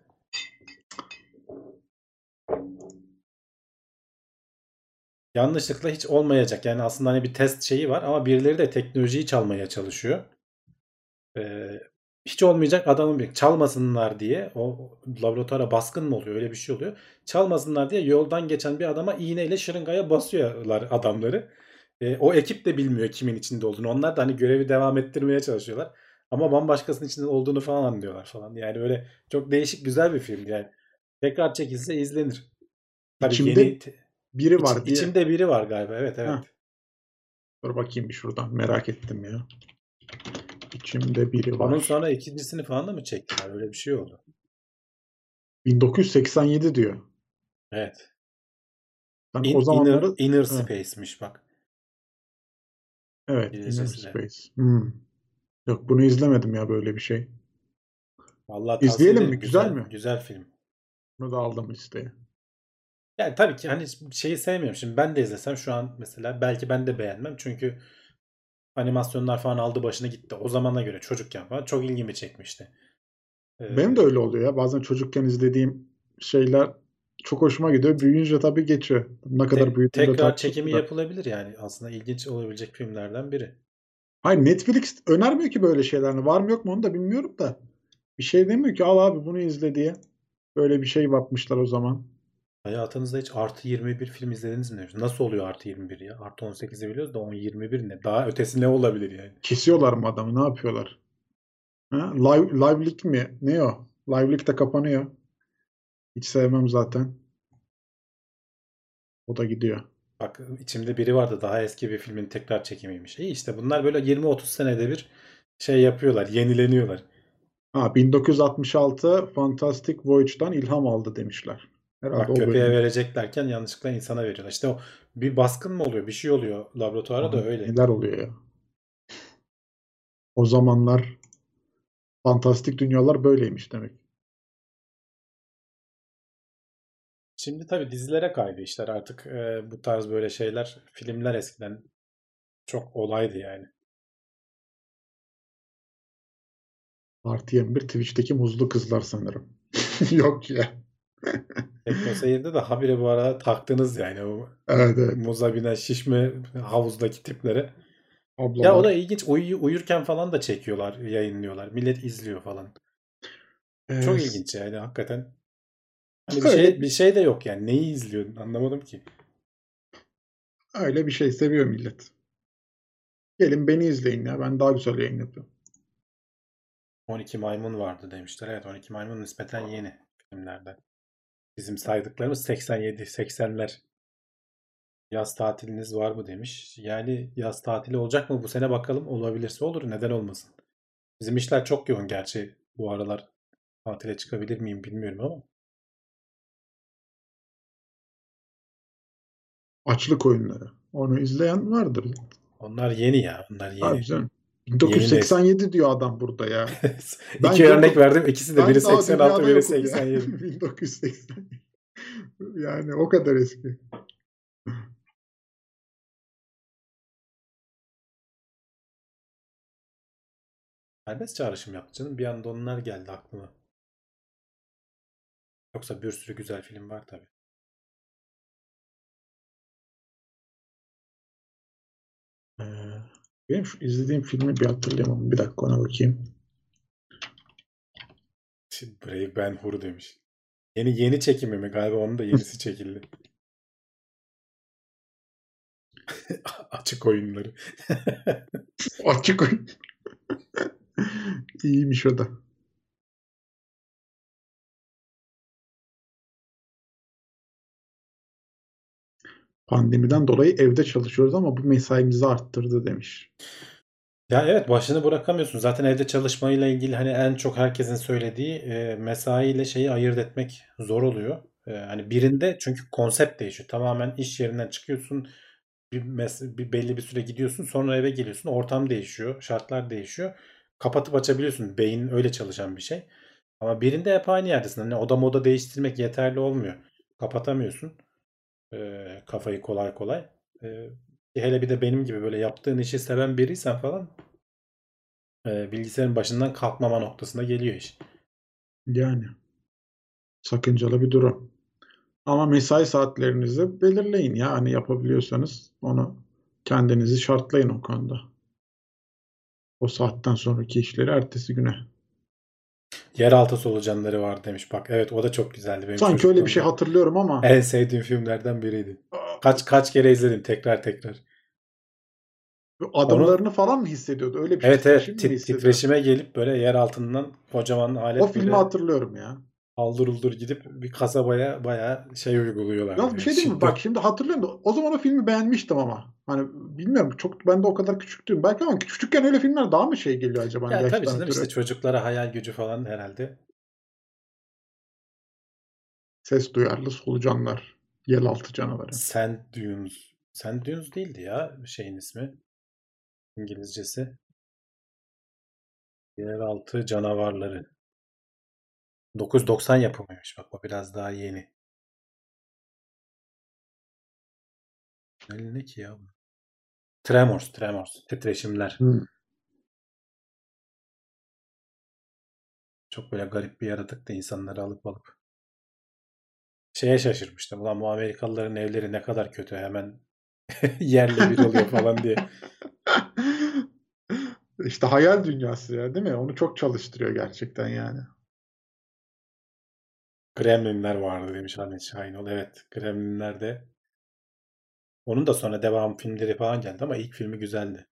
Yanlışlıkla hiç olmayacak. Yani aslında hani bir test şeyi var ama birileri de teknolojiyi çalmaya çalışıyor. Ee, hiç olmayacak adamın bir çalmasınlar diye o laboratuvara baskın mı oluyor öyle bir şey oluyor. Çalmasınlar diye yoldan geçen bir adama iğneyle şırıngaya basıyorlar adamları. Ee, o ekip de bilmiyor kimin içinde olduğunu. Onlar da hani görevi devam ettirmeye çalışıyorlar. Ama bambaşkasının içinde olduğunu falan anlıyorlar falan. Yani öyle çok değişik güzel bir film yani. Tekrar çekilse izlenir. Tabii İçimde yeni Biri İç- var diye. içimde biri var galiba. Evet evet. Heh. Dur bakayım bir şuradan. Merak ettim ya. İçimde biri var. Onun sonra ikincisini falan da mı çektiler? Öyle bir şey oldu. 1987 diyor. Evet. Ben In- o zamanları Inner, Inner. Space'miş bak. evet Inner İngilizcesi de. Space. Hmm. Yok bunu izlemedim ya böyle bir şey. Vallahi İzleyelim mi? Güzel Güzel, mi? Güzel film. Bunu da aldım listeye. Yani tabii ki hani şeyi sevmiyorum. Şimdi ben de izlesem şu an mesela belki ben de beğenmem. Çünkü animasyonlar falan aldı başına gitti. O zamana göre çocukken falan çok ilgimi çekmişti. Ee, Benim de öyle oluyor ya. Bazen çocukken izlediğim şeyler çok hoşuma gidiyor. Büyüyünce tabii geçiyor. Ne te- kadar büyüdüğünde tekrar tartışılır çekimi yapılabilir yani. Aslında ilginç olabilecek filmlerden biri. Hayır Netflix önermiyor ki böyle şeylerini. Var mı yok mu onu da bilmiyorum da. Bir şey demiyor ki al abi bunu izle diye. Böyle bir şey bakmışlar o zaman. Hayatınızda hiç artı 21 film izlediniz mi? Nasıl oluyor artı 21 ya? Artı 18'i biliyoruz da 10 21 ne? Daha ötesi ne olabilir yani? Kesiyorlar mı adamı? Ne yapıyorlar? Ha? Live, live'lik mi? Ne o? Live'lik de kapanıyor. Hiç sevmem zaten. O da gidiyor. Bak içimde biri vardı daha eski bir filmin tekrar çekimiymiş. İyi işte bunlar böyle 20-30 senede bir şey yapıyorlar, yenileniyorlar. Ha 1966 Fantastic Voyage'dan ilham aldı demişler. Herhalde Bak köpeğe bölüm. vereceklerken yanlışlıkla insana veriyorlar. İşte o bir baskın mı oluyor? Bir şey oluyor laboratuvara da Abi öyle. Neler oluyor ya? O zamanlar fantastik dünyalar böyleymiş demek. Şimdi tabii dizilere kaydı işler artık e, bu tarz böyle şeyler. Filmler eskiden çok olaydı yani. Artı 21 Twitch'teki muzlu kızlar sanırım. Yok ya. Tekno Seyir'de de habire bu arada taktınız yani o Evet evet. muza binen şişme havuzdaki tiplere. Ablalar. Ya o da ilginç. Uyu, uyurken falan da çekiyorlar, yayınlıyorlar. Millet izliyor falan. Ee, Çok ilginç yani hakikaten. Hani bir şey bir şey de yok yani. Neyi izliyorsun? Anlamadım ki. Öyle bir şey seviyor millet. Gelin beni izleyin ya. Ben daha güzel yayın yapıyorum. 12 maymun vardı demişler. Evet 12 maymun nispeten yeni filmlerden. Bizim saydıklarımız 87, 80'ler. Yaz tatiliniz var mı demiş. Yani yaz tatili olacak mı bu sene bakalım. Olabilirse olur. Neden olmasın. Bizim işler çok yoğun gerçi bu aralar. Tatile çıkabilir miyim bilmiyorum ama. Açlık oyunları. Onu izleyen vardır. Onlar yeni ya. Onlar yeni. Abi canım. 1987 diyor adam burada ya. Ben İki örnek verdim. İkisi de biri daha 86, dünyada biri yokum ya. 87. 1987. Yani o kadar eski. Serbest çağrışım yaptı canım. Bir anda onlar geldi aklıma. Yoksa bir sürü güzel film var tabii. Ee, benim şu izlediğim filmi bir hatırlayamam. Bir dakika ona bakayım. Brave Ben Hur demiş. Yeni yeni çekimi mi? Galiba onun da yenisi çekildi. Açık oyunları. Açık oyun. İyiymiş o da. Pandemiden dolayı evde çalışıyoruz ama bu mesaimizi arttırdı demiş. Ya evet başını bırakamıyorsun. Zaten evde çalışmayla ilgili hani en çok herkesin söylediği e, mesai şeyi ayırt etmek zor oluyor. E, hani birinde çünkü konsept değişiyor. Tamamen iş yerinden çıkıyorsun. Bir, mes- bir belli bir süre gidiyorsun. Sonra eve geliyorsun. Ortam değişiyor. Şartlar değişiyor. Kapatıp açabiliyorsun. Beyin öyle çalışan bir şey. Ama birinde hep aynı yerdesin. Hani oda moda değiştirmek yeterli olmuyor. Kapatamıyorsun. E, kafayı kolay kolay. E, hele bir de benim gibi böyle yaptığın işi seven biriysen falan e, bilgisayarın başından kalkmama noktasına geliyor iş. Yani sakıncalı bir durum. Ama mesai saatlerinizi belirleyin ya. Hani yapabiliyorsanız onu kendinizi şartlayın o konuda. O saatten sonraki işleri ertesi güne. Yeraltı solucanları var demiş. Bak evet o da çok güzeldi. Benim Sanki öyle bir şey hatırlıyorum ama En sevdiğim filmlerden biriydi. Kaç kaç kere izledim tekrar tekrar. adımlarını falan mı hissediyordu? Öyle bir Evet evet tit- hissediyordu? titreşime gelip böyle yer altından kocaman alet O filmi hatırlıyorum ya. Haldır uldur gidip bir kasabaya bayağı şey uyguluyorlar. Yalnız bir şey değil mi? Bak şimdi hatırlıyorum da o zaman o filmi beğenmiştim ama. Hani bilmiyorum çok ben de o kadar küçüktüm. Belki ama küçükken öyle filmler daha mı şey geliyor acaba? Ya Hani tabii canım işte çocuklara hayal gücü falan herhalde. Ses duyarlı solucanlar. Yeraltı canavarı. Sand Dunes. Sand Dunes değildi ya şeyin ismi. İngilizcesi. Yeraltı canavarları. 990 yapımıymış bak o biraz daha yeni. Ne, ki ya bu? Tremors, Tremors. Titreşimler. Hı. Çok böyle garip bir yaratık da insanları alıp alıp. Şeye şaşırmıştım. Ulan bu Amerikalıların evleri ne kadar kötü. Hemen yerle bir oluyor falan diye. İşte hayal dünyası ya değil mi? Onu çok çalıştırıyor gerçekten yani. Gremlinler vardı demiş Ahmet Şahinol. Evet Gremlinler de. Onun da sonra devam filmleri falan geldi ama ilk filmi güzeldi.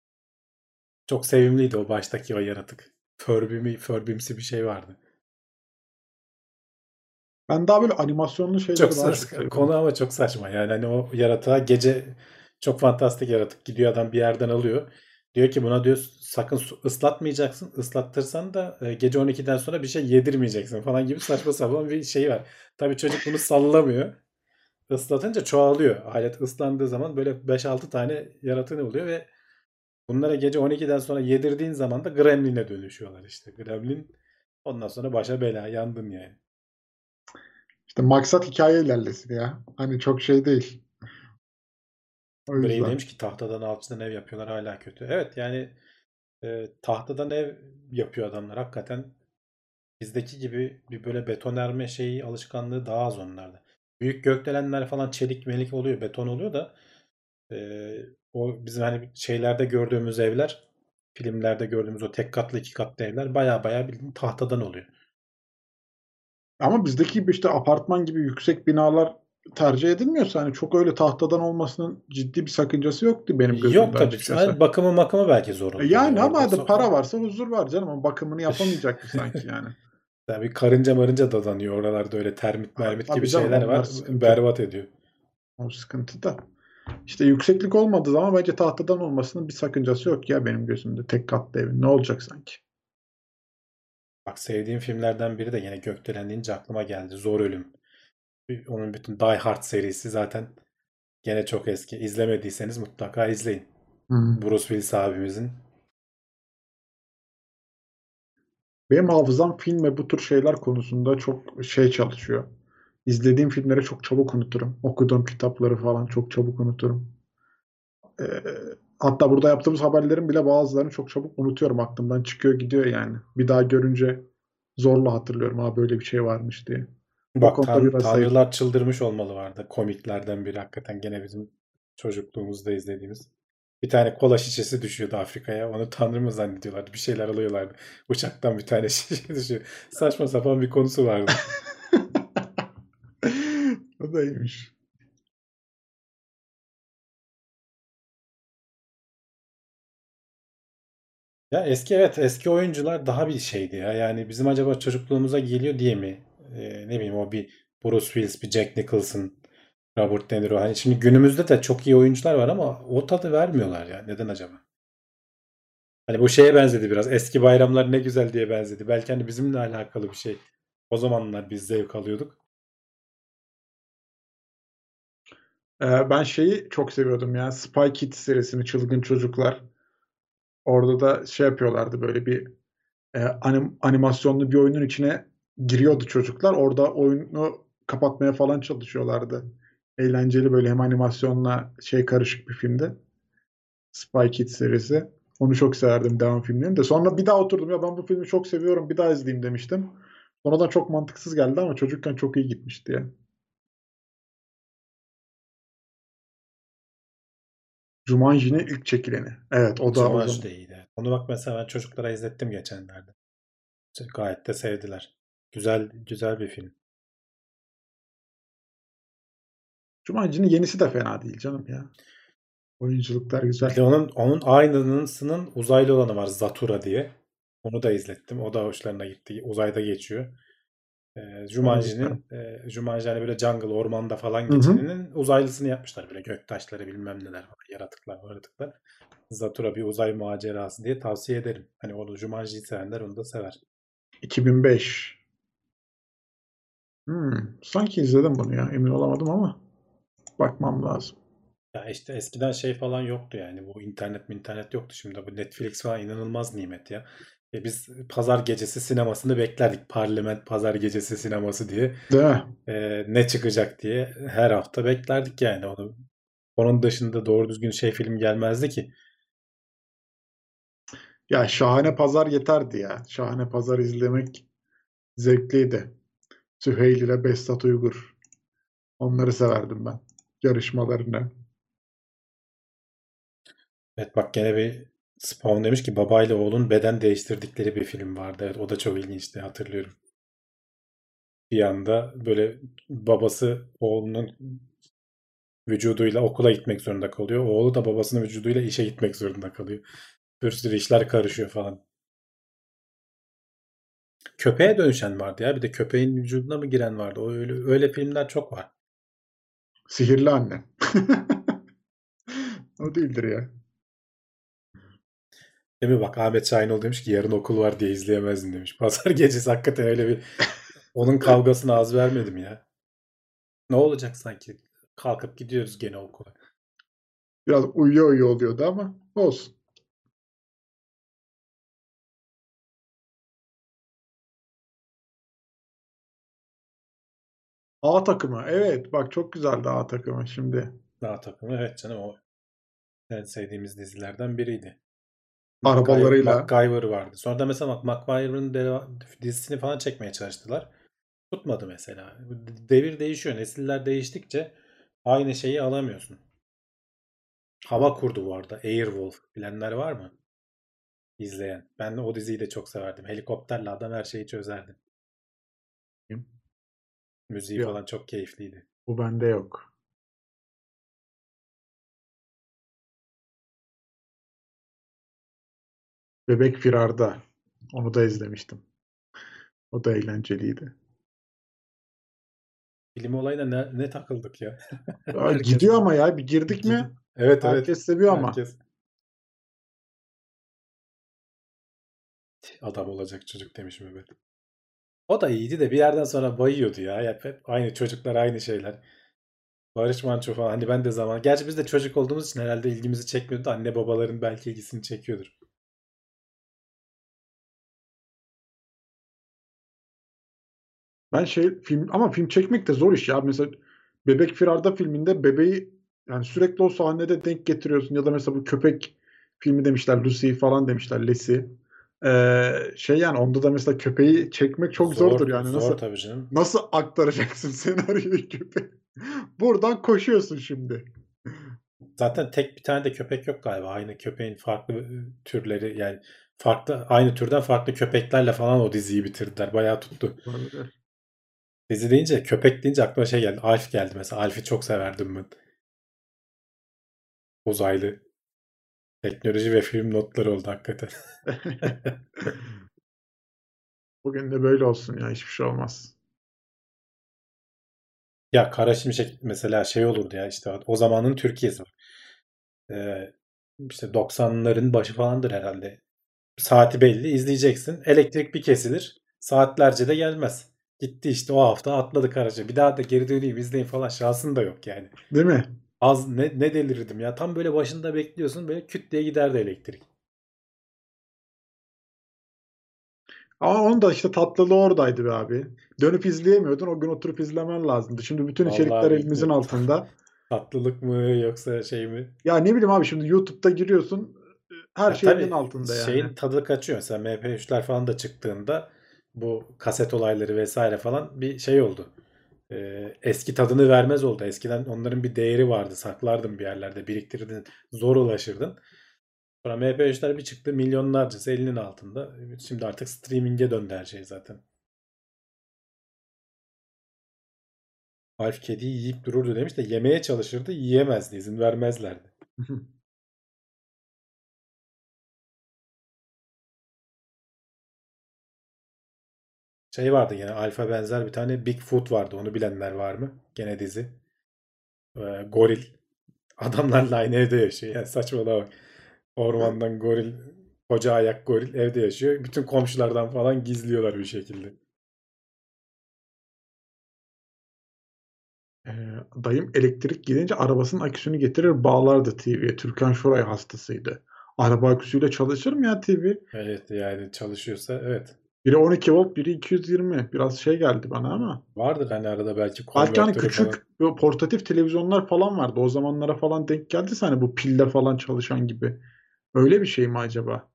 Çok sevimliydi o baştaki o yaratık. Furby Furbimsi bir şey vardı. Ben daha böyle animasyonlu şeyleri Çok daha çok. Konu ama çok saçma. Yani hani o yaratığa gece çok fantastik yaratık. Gidiyor adam bir yerden alıyor. Diyor ki buna diyor sakın ıslatmayacaksın. Islattırsan da e, gece 12'den sonra bir şey yedirmeyeceksin falan gibi saçma sapan bir şey var. Tabii çocuk bunu sallamıyor. Islatınca çoğalıyor. Alet ıslandığı zaman böyle 5-6 tane yaratığın oluyor ve bunlara gece 12'den sonra yedirdiğin zaman da gremlin'e dönüşüyorlar işte. Gremlin ondan sonra başa bela yandın yani. İşte maksat hikaye ilerlesin ya. Hani çok şey değil. O yüzden. demiş ki tahtadan alçıdan ev yapıyorlar hala kötü. Evet yani e, tahtadan ev yapıyor adamlar. Hakikaten bizdeki gibi bir böyle betonarme şeyi alışkanlığı daha az onlarda. Büyük gökdelenler falan çelik melik oluyor, beton oluyor da e, o bizim hani şeylerde gördüğümüz evler, filmlerde gördüğümüz o tek katlı iki katlı evler baya baya bildiğin tahtadan oluyor. Ama bizdeki işte apartman gibi yüksek binalar tercih edilmiyorsa hani çok öyle tahtadan olmasının ciddi bir sakıncası yoktu benim gözümde Yok tabii. Hani bakımı makımı belki zor E. Yani ama so- para varsa huzur var canım ama bakımını yapamayacak sanki yani? Tabii karınca marınca dadanıyor oralarda öyle termit mermit Tabii gibi canım, şeyler var. sıkıntı. Berbat ediyor. O sıkıntı da. İşte yükseklik olmadığı zaman bence tahtadan olmasının bir sakıncası yok ya benim gözümde. Tek katlı evin. Ne olacak sanki? Bak sevdiğim filmlerden biri de yine Gökdelen deyince aklıma geldi. Zor Ölüm. Onun bütün Die Hard serisi zaten gene çok eski. İzlemediyseniz mutlaka izleyin. Hmm. Bruce Willis abimizin. Benim hafızam film ve bu tür şeyler konusunda çok şey çalışıyor. İzlediğim filmleri çok çabuk unuturum. Okuduğum kitapları falan çok çabuk unuturum. Ee, hatta burada yaptığımız haberlerin bile bazılarını çok çabuk unutuyorum. Aklımdan çıkıyor gidiyor yani. Bir daha görünce zorla hatırlıyorum. Ha böyle bir şey varmış diye. Bak Tan- biraz. Tanrılar Çıldırmış olmalı vardı. Komiklerden biri hakikaten gene bizim çocukluğumuzda izlediğimiz. Bir tane kola şişesi düşüyordu Afrika'ya. Onu Tanrı mı zannediyorlardı? Bir şeyler alıyorlardı. Uçaktan bir tane şişe düşüyor. Saçma sapan bir konusu vardı. o da iyiymiş. Ya eski evet eski oyuncular daha bir şeydi ya. Yani bizim acaba çocukluğumuza geliyor diye mi? Ee, ne bileyim o bir Bruce Willis, bir Jack Nicholson, Robert De Niro. Hani şimdi günümüzde de çok iyi oyuncular var ama o tadı vermiyorlar ya. Neden acaba? Hani bu şeye benzedi biraz. Eski bayramlar ne güzel diye benzedi. Belki hani bizimle alakalı bir şey. O zamanlar biz zevk alıyorduk. Ee, ben şeyi çok seviyordum ya. Spy Kids serisini Çılgın Çocuklar. Orada da şey yapıyorlardı böyle bir e, anim, animasyonlu bir oyunun içine giriyordu çocuklar. Orada oyunu kapatmaya falan çalışıyorlardı. Eğlenceli böyle hem animasyonla şey karışık bir filmdi. Spy Kids serisi. Onu çok severdim devam filmlerini de. Sonra bir daha oturdum ya ben bu filmi çok seviyorum bir daha izleyeyim demiştim. Sonradan çok mantıksız geldi ama çocukken çok iyi gitmişti ya. Jumanji'nin ilk çekileni. Evet o da o Jumanji zaman. de iyiydi. Onu bak mesela ben çocuklara izlettim geçenlerde. Gayet de sevdiler. Güzel güzel bir film. Jumanji'nin yenisi de fena değil canım ya. Oyunculuklar Bir güzel. de onun onun aynısının uzaylı olanı var Zatura diye. Onu da izlettim. O da hoşlarına gitti. Uzayda geçiyor. Ee, Jumanji'nin e, Jumanji hani böyle jungle ormanda falan geçeninin uzaylısını yapmışlar. Böyle göktaşları bilmem neler var. Yaratıklar yaratıklar. Zatura bir uzay macerası diye tavsiye ederim. Hani onu Jumanji'yi sevenler onu da sever. 2005. Hmm, sanki izledim bunu ya. Emin olamadım ama bakmam lazım. Ya işte eskiden şey falan yoktu yani. Bu internet mi internet yoktu. Şimdi bu Netflix falan inanılmaz nimet ya. E biz pazar gecesi sinemasını beklerdik. Parlament pazar gecesi sineması diye. Değil mi? E, ne çıkacak diye her hafta beklerdik yani onu. Onun dışında doğru düzgün şey film gelmezdi ki. Ya Şahane Pazar yeterdi ya. Şahane Pazar izlemek zevkliydi. Süheyl ile Behzat Uygur. Onları severdim ben. Yarışmalarını. Evet bak gene bir Spawn demiş ki babayla oğlun beden değiştirdikleri bir film vardı. Evet o da çok ilginçti hatırlıyorum. Bir anda böyle babası oğlunun vücuduyla okula gitmek zorunda kalıyor. Oğlu da babasının vücuduyla işe gitmek zorunda kalıyor. Bir sürü işler karışıyor falan. Köpeğe dönüşen vardı ya. Bir de köpeğin vücuduna mı giren vardı? O öyle öyle filmler çok var. Sihirli Anne. O değildir ya. Değil mi? Bak Ahmet Şahinoğlu demiş ki yarın okul var diye izleyemezdim demiş. Pazar gecesi hakikaten öyle bir onun kavgasına az vermedim ya. Ne olacak sanki? Kalkıp gidiyoruz gene okula. Biraz uyuyor uyuyor oluyordu ama olsun. A takımı. Evet bak çok güzeldi A takımı şimdi. Daha takımı evet canım o en sevdiğimiz dizilerden biriydi. Arabalarıyla. MacGyver vardı. Sonra da mesela bak MacGyver'ın dizisini falan çekmeye çalıştılar. Tutmadı mesela. Devir değişiyor. Nesiller değiştikçe aynı şeyi alamıyorsun. Hava kurdu bu arada. Airwolf. Bilenler var mı? İzleyen. Ben o diziyi de çok severdim. Helikopterle adam her şeyi çözerdi. Müziği Yok. falan çok keyifliydi. Bu bende yok. Bebek Firar'da. Onu da izlemiştim. O da eğlenceliydi. Film olayına ne, ne takıldık ya? Herkes- gidiyor ama ya bir girdik mi? Evet evet. Herkes seviyor ama. Herkes. Adam olacak çocuk demiş Mehmet. O da iyiydi de bir yerden sonra bayıyordu ya. Hep, hep aynı çocuklar aynı şeyler. Barış Manço falan. Hani ben de zaman. Gerçi biz de çocuk olduğumuz için herhalde ilgimizi çekmiyordu. Anne babaların belki ilgisini çekiyordur. Ben şey film ama film çekmek de zor iş ya. Mesela Bebek Firar'da filminde bebeği yani sürekli o sahnede denk getiriyorsun ya da mesela bu köpek filmi demişler Lucy falan demişler Lesi. Ee, şey yani onda da mesela köpeği çekmek çok Zor- zordur yani Zor nasıl tabii canım. nasıl aktaracaksın senaryoyu köpeği? Buradan koşuyorsun şimdi. Zaten tek bir tane de köpek yok galiba. Aynı köpeğin farklı e, türleri yani farklı aynı türden farklı köpeklerle falan o diziyi bitirdiler. Bayağı tuttu. Dizi deyince köpek deyince aklıma şey geldi. Alf geldi mesela. Alf'i çok severdim ben. Uzaylı. Teknoloji ve film notları oldu hakikaten. Bugün de böyle olsun ya hiçbir şey olmaz. Ya Kara Şimşek mesela şey olurdu ya işte o zamanın Türkiye'si. Ee, işte 90'ların başı falandır herhalde. saati belli izleyeceksin. Elektrik bir kesilir. Saatlerce de gelmez. Gitti işte o hafta atladık araca. Bir daha da geri döneyim izleyin falan şansın da yok yani. Değil mi? Az ne, ne delirdim ya. Tam böyle başında bekliyorsun böyle küt diye giderdi elektrik. Ama onun da işte tatlılığı oradaydı be abi. Dönüp izleyemiyordun. O gün oturup izlemen lazımdı. Şimdi bütün Vallahi içerikler elimizin bilmiyorum. altında. Tatlılık mı yoksa şey mi? Ya ne bileyim abi şimdi YouTube'da giriyorsun. Her Ya şey elinin altında yani. Şeyin tadı kaçıyor. Mesela MP3'ler falan da çıktığında bu kaset olayları vesaire falan bir şey oldu. Ee, eski tadını vermez oldu. Eskiden onların bir değeri vardı. Saklardın bir yerlerde, biriktirirdin, zor ulaşırdın. Sonra MP3'ler bir çıktı milyonlarcası elinin altında. Şimdi artık streaming'e döndü her şey zaten. Alf kediyi yiyip dururdu demiş de yemeye çalışırdı, yiyemezdi, izin vermezlerdi. Şey vardı gene alfa benzer bir tane Bigfoot vardı. Onu bilenler var mı? Gene dizi. Ee, goril. Adamlarla aynı evde yaşıyor. Yani saçmalama bak. Ormandan goril, koca ayak goril evde yaşıyor. Bütün komşulardan falan gizliyorlar bir şekilde. Dayım elektrik gidince arabasının aküsünü getirir bağlardı TV'ye. Türkan Şoray hastasıydı. Araba aküsüyle çalışır mı ya TV? Evet yani çalışıyorsa evet. Biri 12 volt, biri 220. Biraz şey geldi bana ama. Vardır hani arada belki Belki hani küçük falan. portatif televizyonlar falan vardı. O zamanlara falan denk geldiyse hani bu pille falan çalışan gibi. Öyle bir şey mi acaba?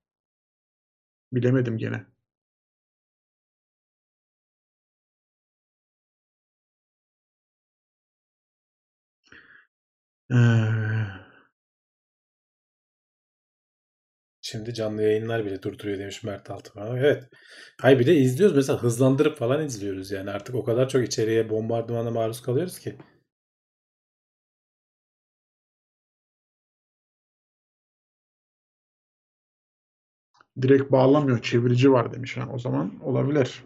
Bilemedim gene. Ee, Şimdi canlı yayınlar bile durduruyor demiş Mert Altıman. Evet. Hayır bir de izliyoruz mesela hızlandırıp falan izliyoruz yani artık o kadar çok içeriye bombardımana maruz kalıyoruz ki. direkt bağlamıyor. Çevirici var demiş. Ha, o zaman olabilir.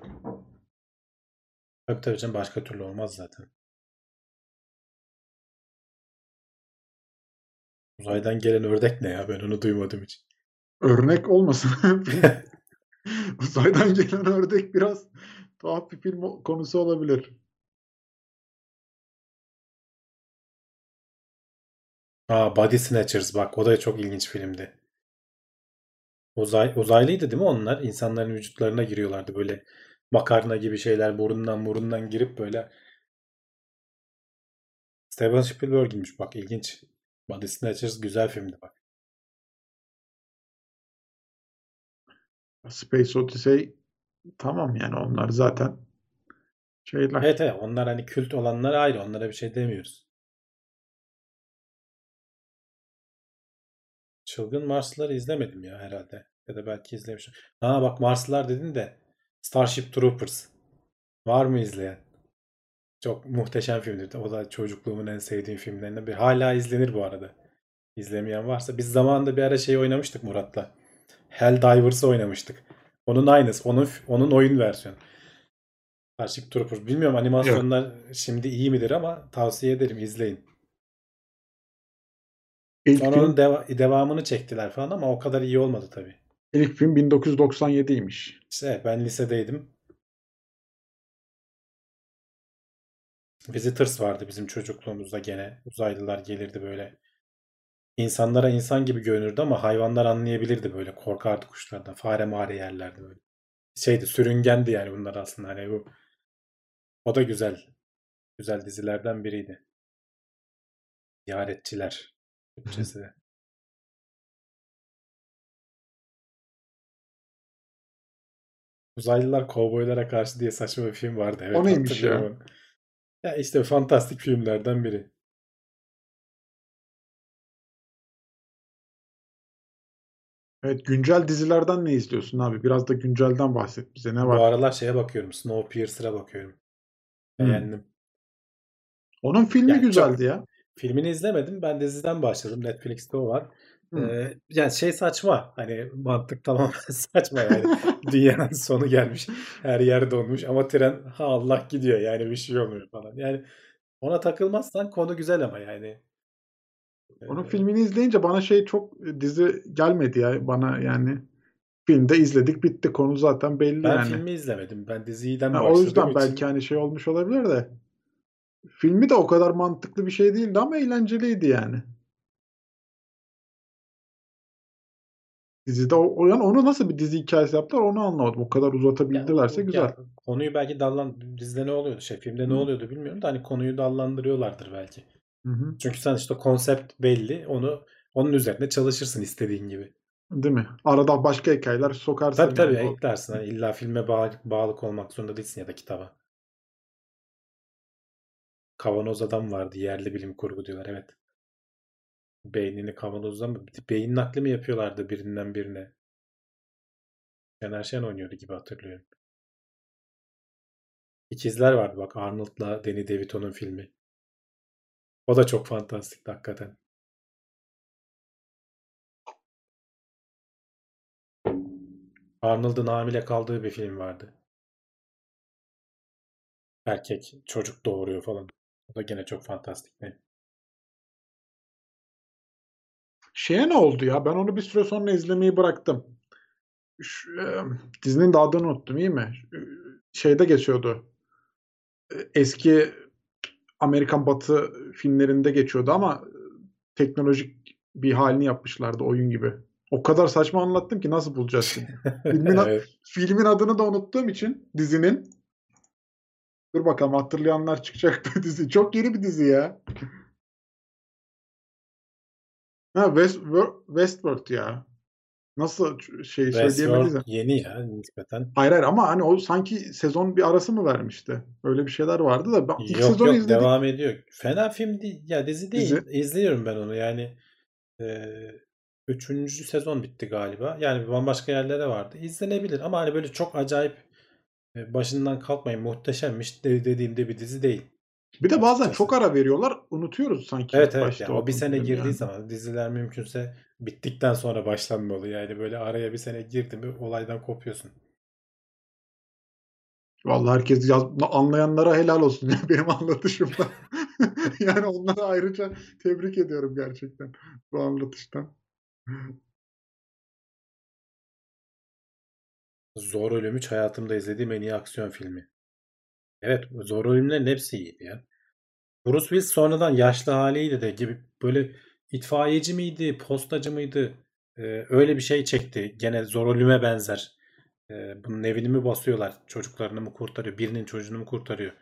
Tabii tabii canım başka türlü olmaz zaten. Uzaydan gelen ördek ne ya ben onu duymadım hiç. Örnek olmasın. Uzaydan gelen ördek biraz tuhaf bir film konusu olabilir. Aa Body Snatchers bak o da çok ilginç filmdi. Uzay, uzaylıydı değil mi onlar? İnsanların vücutlarına giriyorlardı böyle makarna gibi şeyler burundan burundan girip böyle. Steven Spielberg'inmiş bak ilginç. Body Snatchers güzel filmdi bak. Space Odyssey tamam yani onlar zaten şeyler. Evet evet onlar hani kült olanlar ayrı onlara bir şey demiyoruz. Çılgın Marslıları izlemedim ya herhalde. Ya da belki izlemişim. Ha bak Marslılar dedin de Starship Troopers. Var mı izleyen? Çok muhteşem filmdir. O da çocukluğumun en sevdiğim filmlerinden biri. Hala izlenir bu arada. İzlemeyen varsa. Biz zamanında bir ara şey oynamıştık Murat'la. Helldivers'ı oynamıştık. Onun aynısı. Onun onun oyun versiyonu. Starship Troopers. Bilmiyorum animasyonlar şimdi iyi midir ama tavsiye ederim izleyin. İlk Sonra film, onun deva- devamını çektiler falan ama o kadar iyi olmadı tabii. ilk film 1997'ymiş. İşte ben lisedeydim. Visitors vardı bizim çocukluğumuzda gene. Uzaylılar gelirdi böyle. İnsanlara insan gibi görünürdü ama hayvanlar anlayabilirdi böyle. Korkardı kuşlardan. Fare mare yerlerdi böyle. Şeydi sürüngendi yani bunlar aslında. Hani bu o da güzel. Güzel dizilerden biriydi. Ziyaretçiler. Türkçesi de. Uzaylılar kovboylara karşı diye saçma bir film vardı. Evet, O neymiş ya? hatırlıyorum onu. Ya işte fantastik filmlerden biri. Evet güncel dizilerden ne izliyorsun abi? Biraz da güncelden bahset bize. Ne Bu var? aralar şeye bakıyorum. Snowpiercer'a bakıyorum. Hmm. Beğendim. Onun filmi Yani çok- güzeldi ya. Filmini izlemedim. Ben diziden başladım. Netflix'te o var. Hmm. Ee, yani şey saçma. Hani mantık tamamen saçma yani. Dünyanın sonu gelmiş. Her yer donmuş ama tren ha Allah gidiyor yani bir şey olmuyor falan. Yani ona takılmazsan konu güzel ama yani. Onun Ee, filmini izleyince bana şey çok e, dizi gelmedi ya bana yani. Filmde izledik bitti. Konu zaten belli Ben yani. filmi izlemedim. Ben diziden Ha, o yüzden için belki hani şey olmuş olabilir de. Filmi de o kadar mantıklı bir şey değildi ama eğlenceliydi yani. Dizide o, o- yani onu nasıl bir dizi hikayesi yaptılar onu anlamadım. O kadar uzatabildilerse o- güzel. ya, konuyu belki dallan dizide ne oluyordu şey filmde ne oluyordu bilmiyorum da hani konuyu dallandırıyorlardır belki. Hı hı. Çünkü sen işte konsept belli. Onu onun üzerine çalışırsın istediğin gibi. Değil mi? Arada başka hikayeler sokarsın Tabii tabii yani. Eklersin. Hani illa filme bağlı, bağlı olmak zorunda değilsin ya da kitaba. Kavanoz adam vardı. Yerli bilim kurgu diyorlar. Evet. Beynini kavanozdan mı? Beyin nakli mi yapıyorlardı birinden birine? Şener Şen oynuyordu gibi hatırlıyorum. İkizler vardı bak Arnold'la Danny DeVito'nun filmi. O da çok fantastikti hakikaten. Arnold'un hamile kaldığı bir film vardı. Erkek çocuk doğuruyor falan. O da gene çok fantastik. Ne? Şeye ne oldu ya? Ben onu bir süre sonra izlemeyi bıraktım. Şu, e, dizinin de adını unuttum iyi mi? E, Şeyde geçiyordu. E, Eski Amerikan Batı filmlerinde geçiyordu ama e, teknolojik bir halini yapmışlardı oyun gibi. O kadar saçma anlattım ki nasıl bulacağız şimdi? Filmin, Evet. filmin adını da unuttuğum için dizinin dur bakalım hatırlayanlar çıkacak bu dizi. Çok yeni bir dizi ya. Ha West, Westworld ya. Nasıl şey söyleyemediysem. Westworld yeni ya nispeten. Hayır hayır ama hani o sanki sezon bir arası mı vermişti? Öyle bir şeyler vardı da ben ilk Yok sezonu yok izledim. devam ediyor. Fena film değil. Ya dizi değil. Dizi. İzliyorum ben onu. Yani e, üçüncü sezon bitti galiba. Yani bambaşka yerlere vardı. İzlenebilir ama hani böyle çok acayip e, başından kalkmayın muhteşemmiş de- dediğimde bir dizi değil. Bir de bazen çok ara veriyorlar. Unutuyoruz sanki Evet evet başta yani o bir sene girdiği yani. zaman diziler mümkünse bittikten sonra başlanmalı. Yani böyle araya bir sene girdi mi olaydan kopuyorsun. Vallahi herkes yaz, anlayanlara helal olsun ya benim anlatışımda. yani onları ayrıca tebrik ediyorum gerçekten bu anlatıştan. Zor Ölüm 3 hayatımda izlediğim en iyi aksiyon filmi. Evet Zor Ölümlerin hepsi iyiydi ya. Bruce Willis sonradan yaşlı haliyle de gibi böyle itfaiyeci miydi, postacı mıydı? Ee, öyle bir şey çekti. Gene Zor Ölüm'e benzer. Ee, bunun evini mi basıyorlar? Çocuklarını mı kurtarıyor? Birinin çocuğunu mu kurtarıyor?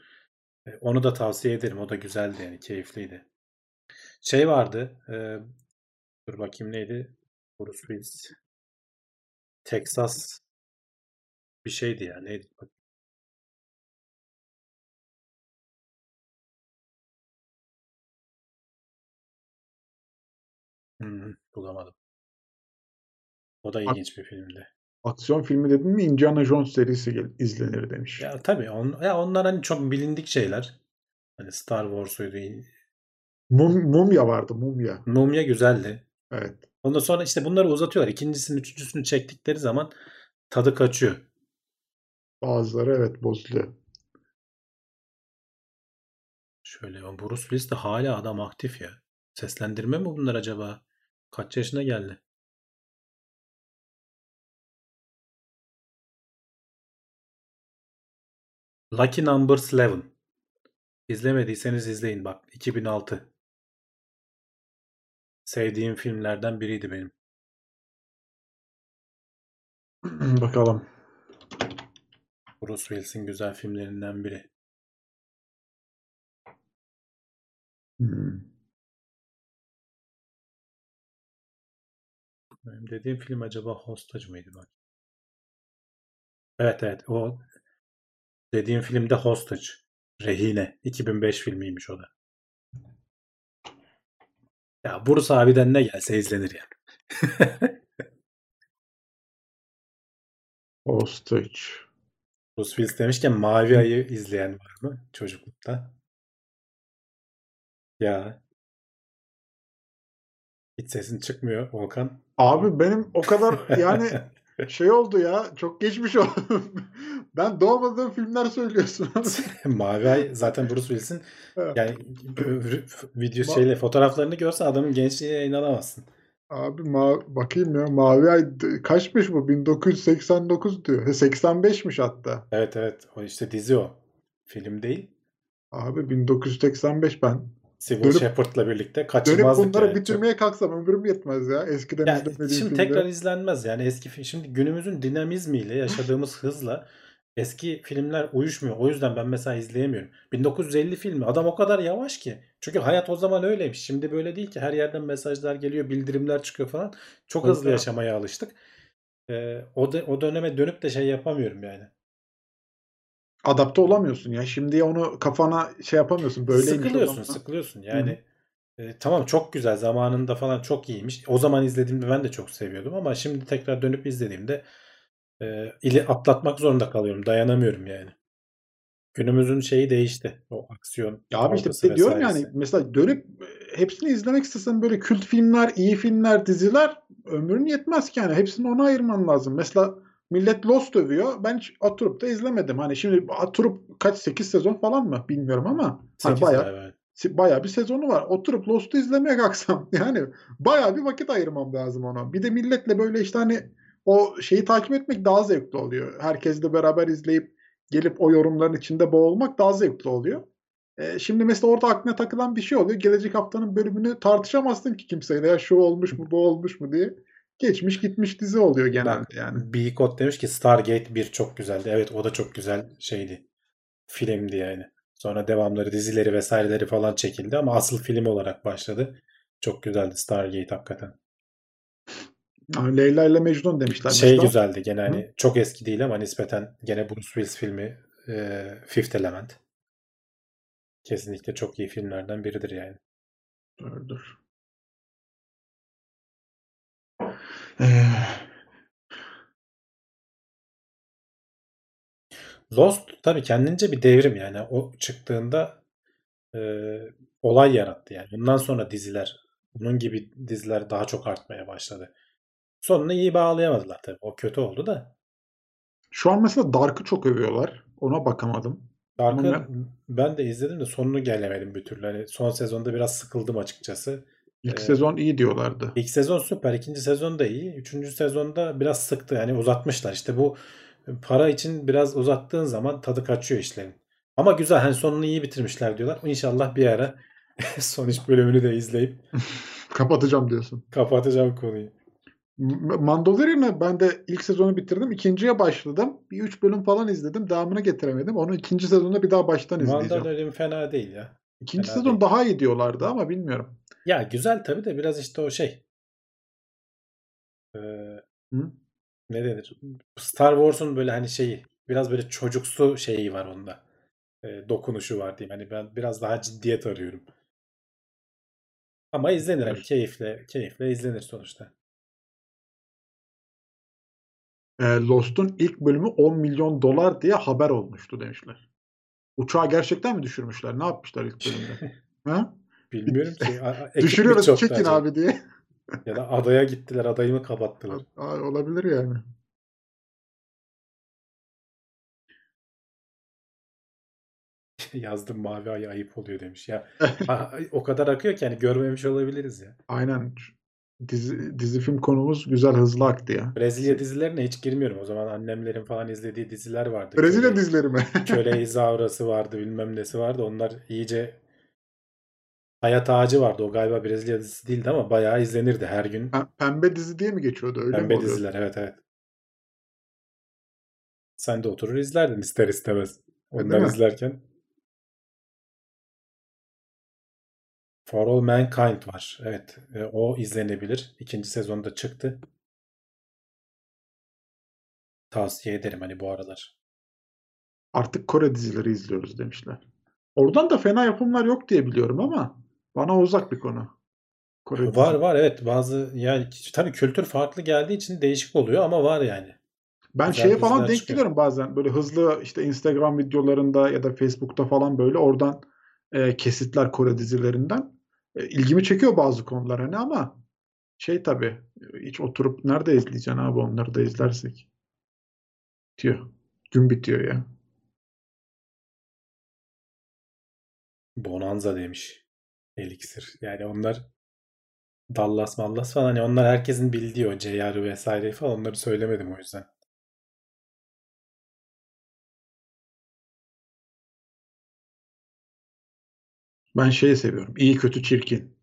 Ee, onu da tavsiye ederim. O da güzeldi yani. Keyifliydi. Şey vardı. e, dur bakayım neydi? Bruce Willis. Texas bir şeydi ya. Neydi? Hmm, bulamadım. O da ilginç bir filmdi. Aksiyon filmi dedin mi Indiana Jones serisi gel- izlenir demiş. Ya tabii on, ya onlar hani çok bilindik şeyler. Hani Star Wars'uydu. Mum, mumya vardı mumya. Mumya güzeldi. Evet. Ondan sonra işte bunları uzatıyorlar. İkincisini, üçüncüsünü çektikleri zaman tadı kaçıyor. Bazıları evet bozuluyor. Şöyle Bruce Willis de hala adam aktif ya. Seslendirme mi bunlar acaba? Kaç yaşına geldi? Lucky Number 11. İzlemediyseniz izleyin bak. 2006. Sevdiğim filmlerden biriydi benim. Bakalım. Bruce Willis'in güzel filmlerinden biri. Hmm. Benim dediğim film acaba Hostage mıydı bak? Evet evet o dediğim filmde Hostage. Rehine. 2005 filmiymiş o da. Ya Bruce abiden ne gelse izlenir ya. Hostage. Bruce Willis demişken Mavi Ay'ı izleyen var mı çocuklukta? Ya. Hiç sesin çıkmıyor Volkan. Abi benim o kadar yani şey oldu ya çok geçmiş oldu. ben doğmadığım filmler söylüyorsun. Mavi Ay zaten Bruce Willis'in yani video şeyle fotoğraflarını görsen adamın gençliğine inanamazsın. Abi ma bakayım ya Mavi Ay kaçmış bu? 1989 diyor. 85'miş hatta. Evet evet. O işte dizi o. Film değil. Abi 1985 ben. Civil Dönüp- Shepard'la birlikte Dönüp kaçırmazdık bunları yani. Bitirmeye kalksam ömrüm yetmez ya. Eskiden Ya izlemediğim şimdi filmleri. tekrar izlenmez yani eski film. Şimdi günümüzün dinamizmiyle yaşadığımız hızla eski filmler uyuşmuyor. O yüzden ben mesela izleyemiyorum. 1950 filmi adam o kadar yavaş ki. Çünkü hayat o zaman öyleymiş. Şimdi böyle değil ki her yerden mesajlar geliyor, bildirimler çıkıyor falan. Çok hızlı yaşamaya alıştık. Ee, o, de, o döneme dönüp de şey yapamıyorum yani. Adapte olamıyorsun ya. Şimdi onu kafana şey yapamıyorsun. Böyleymiş sıkılıyorsun, zaman. sıkılıyorsun. Yani e, tamam çok güzel zamanında falan çok iyiymiş. O zaman izlediğimde ben de çok seviyordum ama şimdi tekrar dönüp izlediğimde e, ili atlatmak zorunda kalıyorum. Dayanamıyorum yani. Günümüzün şeyi değişti. O aksiyon Ya abi işte de diyorum vesairesi. yani mesela dönüp e, hepsini izlemek istesen böyle kült filmler, iyi filmler, diziler ömrün yetmez ki yani. Hepsini ona ayırman lazım. Mesela millet Lost övüyor. Ben hiç oturup da izlemedim. Hani şimdi oturup kaç 8 sezon falan mı bilmiyorum ama hani bayağı evet. bayağı bir sezonu var. Oturup Lost'u izlemeye kalksam yani bayağı bir vakit ayırmam lazım ona. Bir de milletle böyle işte hani o şeyi takip etmek daha zevkli oluyor. Herkesle beraber izleyip gelip o yorumların içinde boğulmak daha zevkli oluyor. E, şimdi mesela orada aklına takılan bir şey oluyor. Gelecek haftanın bölümünü tartışamazsın ki kimseyle. Ya şu olmuş mu bu olmuş mu diye. Geçmiş gitmiş dizi oluyor genelde Bak, yani. Bikot demiş ki Stargate 1 çok güzeldi. Evet o da çok güzel şeydi. Filmdi yani. Sonra devamları, dizileri vesaireleri falan çekildi ama asıl film olarak başladı. Çok güzeldi Stargate hakikaten. Ha, Leyla ile Mecnun demişler. Şey mesela. güzeldi gene hani çok eski değil ama nispeten gene Bruce Willis filmi e, Fifth Element. Kesinlikle çok iyi filmlerden biridir yani. Dur, Lost tabii kendince bir devrim yani. O çıktığında e, olay yarattı yani. Bundan sonra diziler, bunun gibi diziler daha çok artmaya başladı. Sonunu iyi bağlayamadılar tabii. O kötü oldu da. şu an mesela Dark'ı çok övüyorlar. Ona bakamadım. Dark'ı Ama ben de izledim de sonunu gelemedim bir türlü. Hani son sezonda biraz sıkıldım açıkçası. İlk Ee, sezon iyi diyorlardı. İlk sezon süper, ikinci sezon da iyi. Üçüncü sezonda biraz sıktı. Yani uzatmışlar. İşte bu para için biraz uzattığın zaman tadı kaçıyor işlerin. Ama güzel. Hani sonunu iyi bitirmişler diyorlar. İnşallah bir ara son üç bölümünü de izleyip Kapatacağım diyorsun. kapatacağım konuyu. Mandalorian'ı ben de ilk sezonu bitirdim. İkinciye başladım. Bir üç bölüm falan izledim. Devamını getiremedim. Onu ikinci sezonda bir daha baştan izleyeceğim. Mandalorian fena değil ya. İkinci fena sezon değil. daha iyi diyorlardı ama bilmiyorum. Ya güzel tabii de biraz işte o şey. Ee, Hı? ne denir? Star Wars'un böyle hani şeyi biraz böyle çocuksu şeyi var onda. Ee, dokunuşu var diyeyim. Hani ben biraz daha ciddiyet arıyorum. Ama izlenir hani keyifle keyifle izlenir sonuçta. Ee, Lost'un ilk bölümü 10 milyon dolar diye haber olmuştu demişler. Uçağı gerçekten mi düşürmüşler? Ne yapmışlar ilk bölümde? ha? Bilmiyorum ki. Düşürüyoruz çekin abi diye. Ya da adaya gittiler, adayı mı kapattılar? Aa, olabilir yani. Yazdım mavi ay ayıp oluyor demiş. Ya o kadar akıyor ki hani görmemiş olabiliriz ya. Aynen. Dizi, dizi film konumuz güzel hızlı aktı ya. Brezilya dizilerine hiç girmiyorum. O zaman annemlerin falan izlediği diziler vardı. Brezilya Köle- dizileri mi? Köle İzaurası vardı, bilmem nesi vardı. Onlar iyice Hayat Ağacı vardı. O galiba Brezilya dizisi değildi ama bayağı izlenirdi her gün. Pembe dizi diye mi geçiyordu? Öyle mi Pembe oluyordu? diziler evet evet. Sen de oturur izlerdin ister istemez. Değil Onlar mi? izlerken. For All Mankind var. Evet. e, O izlenebilir. İkinci sezonda çıktı. Tavsiye ederim hani bu aralar. Artık Kore dizileri izliyoruz demişler. Oradan da fena yapımlar yok diye biliyorum ama bana uzak bir konu. Kore. Var var evet bazı yani tabii kültür farklı geldiği için değişik oluyor ama var yani. Ben Güzel şeye falan denk çıkıyor. geliyorum bazen. Böyle hızlı işte Instagram videolarında ya da Facebook'ta falan böyle oradan e, kesitler Kore dizilerinden. E, ilgimi çekiyor bazı konular hani ama şey tabii hiç oturup nerede izleyeceksin abi onları da izlersek. Bitiyor. Gün bitiyor ya. Bonanza demiş. Elixir. Yani onlar Dallas Mallas falan hani onlar herkesin bildiği o JR vesaire falan onları söylemedim o yüzden. Ben şeyi seviyorum. İyi kötü çirkin.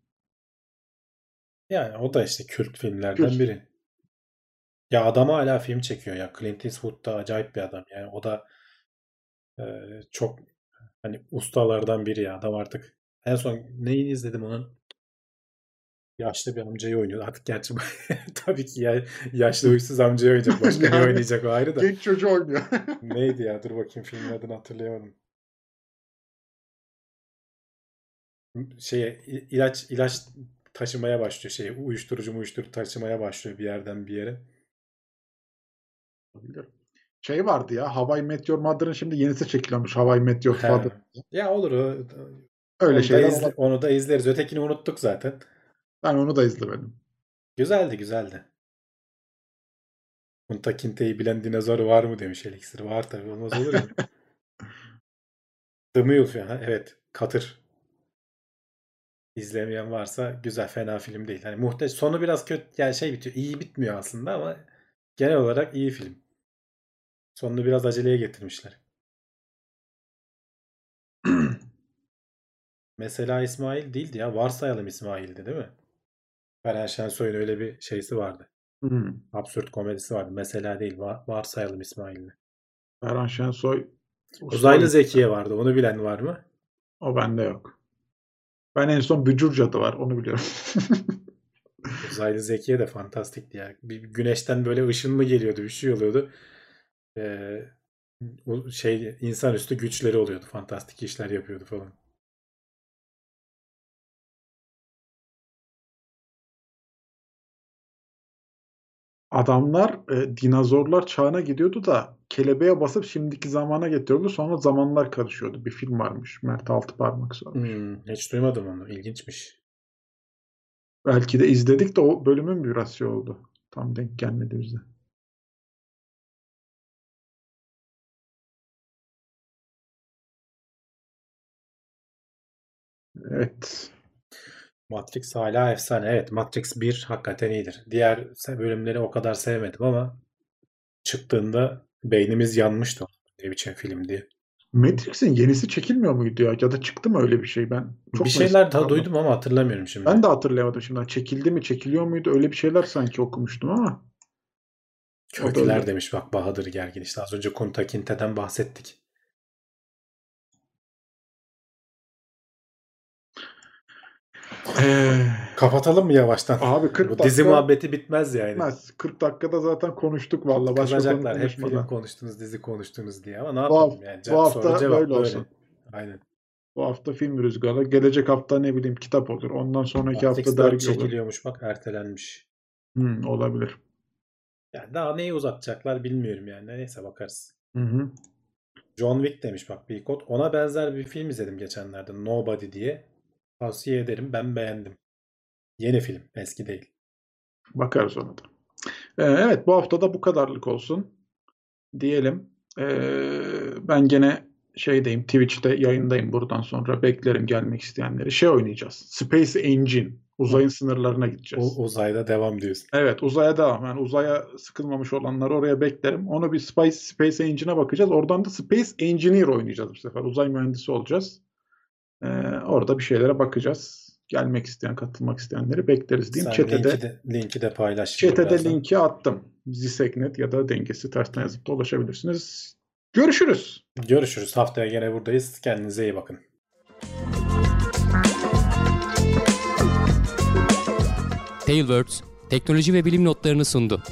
Yani o da işte kült filmlerden Kült. biri. Ya adam hala film çekiyor ya. Clint Eastwood da acayip bir adam. Yani o da e, çok hani ustalardan biri ya. Adam artık en son neyi izledim onun? Yaşlı bir amcayı oynuyor. Artık gerçi tabii ki ya, yaşlı huysuz amcayı oynayacak. Başka ne Yani oynayacak o ayrı da. Genç çocuğu oynuyor. Neydi ya? Dur bakayım filmin adını hatırlayamadım. Şeye ilaç ilaç taşımaya başlıyor. Şey uyuşturucu uyuşturucu taşımaya başlıyor bir yerden bir yere. Olabilir. Şey vardı ya Hawaii Meteor Mother'ın şimdi yenisi çekiliyormuş Hawaii Meteor He. Father. Ya olur o. Öyle Onu da, şeyler izle- olabilir. onu da izleriz. Ötekini unuttuk zaten. Ben onu da izlemedim. Güzeldi güzeldi. Kunta Kinte'yi bilen dinozor var mı demiş Elixir. Var tabii olmaz olur mu? The Mule falan. Evet. Katır. İzlemeyen varsa güzel fena film değil. Hani muhteşem sonu biraz kötü yani şey bitiyor. iyi bitmiyor aslında ama genel olarak iyi film. Sonunu biraz aceleye getirmişler. Mesela İsmail değildi ya. Varsayalım İsmail'di değil mi? Ferhan Şensoy'un öyle bir şeysi vardı. Hmm. Absürt komedisi vardı. Mesela değil. va- varsayalım İsmail'di. Ferhan Şensoy Uzaylı Zekiye vardı. Onu bilen var mı? O bende yok. Ben en son Bücür Cadı var. Onu biliyorum. Uzaylı Zekiye de fantastikti ya. Bir güneşten böyle ışın mı geliyordu? Bir şey oluyordu. Ee, şey insanüstü güçleri oluyordu. Fantastik işler yapıyordu falan. Adamlar e, dinozorlar çağına gidiyordu da kelebeğe basıp şimdiki zamana getiriyordu. Sonra zamanlar karışıyordu. Bir film varmış. Mert Altıparmak sormuş. Hmm, hiç duymadım onu. İlginçmiş. Belki de izledik de o bölümün biraz şey oldu. Tam denk gelmedi bize. Evet. Matrix hala efsane. Evet, Matrix 1 hakikaten iyidir. Diğer bölümleri o kadar sevmedim ama çıktığında beynimiz yanmıştı. Ne biçim film diye. Matrix'in yenisi çekilmiyor muydu ya? Ya da çıktı mı öyle bir şey? Ben çok bir şeyler daha duydum ama hatırlamıyorum şimdi. Ben de hatırlayamadım şimdi. Çekildi mi, çekiliyor muydu? Öyle bir şeyler sanki okumuştum ama. Kökler demiş bak Bahadır Gergin. İşte az önce Kunta Kinte'den bahsettik. Kapatalım mı yavaştan? abi 40 Bu dakika dizi muhabbeti bitmez yani. bitmez. 40 dakikada zaten konuştuk valla. Kızacaklar. Hep film konuştunuz, dizi konuştunuz diye ama ne Bu yapalım hafta- yani? bu hafta soru cevap böyle böyle. olsun. Aynen. Bu hafta film rüzgarı. Gelecek hafta ne bileyim kitap olur. Ondan sonraki hafta 4 dergi olur. çekiliyormuş bak ertelenmiş. Hmm, olabilir. Yani daha neyi uzatacaklar bilmiyorum yani. Neyse bakarız. Hı hı. John Wick demiş bak bir kod. Ona benzer bir film izledim geçenlerde. Nobody diye. Tavsiye ederim. Ben beğendim. Yeni film. Eski değil. Bakarız ona da. Ee, evet bu hafta da bu kadarlık olsun. Diyelim. Ee, ben gene şeydeyim Twitch'te yayındayım buradan sonra beklerim gelmek isteyenleri. Şey oynayacağız. Space Engine. Uzayın sınırlarına gideceğiz. O, uzayda devam diyorsun. Evet uzaya devam. Yani uzaya sıkılmamış olanları oraya beklerim. Onu bir Space, Space Engine'e bakacağız. Oradan da Space Engineer oynayacağız bu sefer. Uzay mühendisi olacağız. Ee, orada bir şeylere bakacağız. Gelmek isteyen, katılmak isteyenleri bekleriz diyeyim. Sen Çetede, linki de, linki de paylaş. çetede birazdan. linki attım. Ziseknet ya da dengesi tersten yazıp da ulaşabilirsiniz. Görüşürüz. Görüşürüz. Haftaya gene buradayız. Kendinize iyi bakın. Tailwords teknoloji ve bilim notlarını sundu.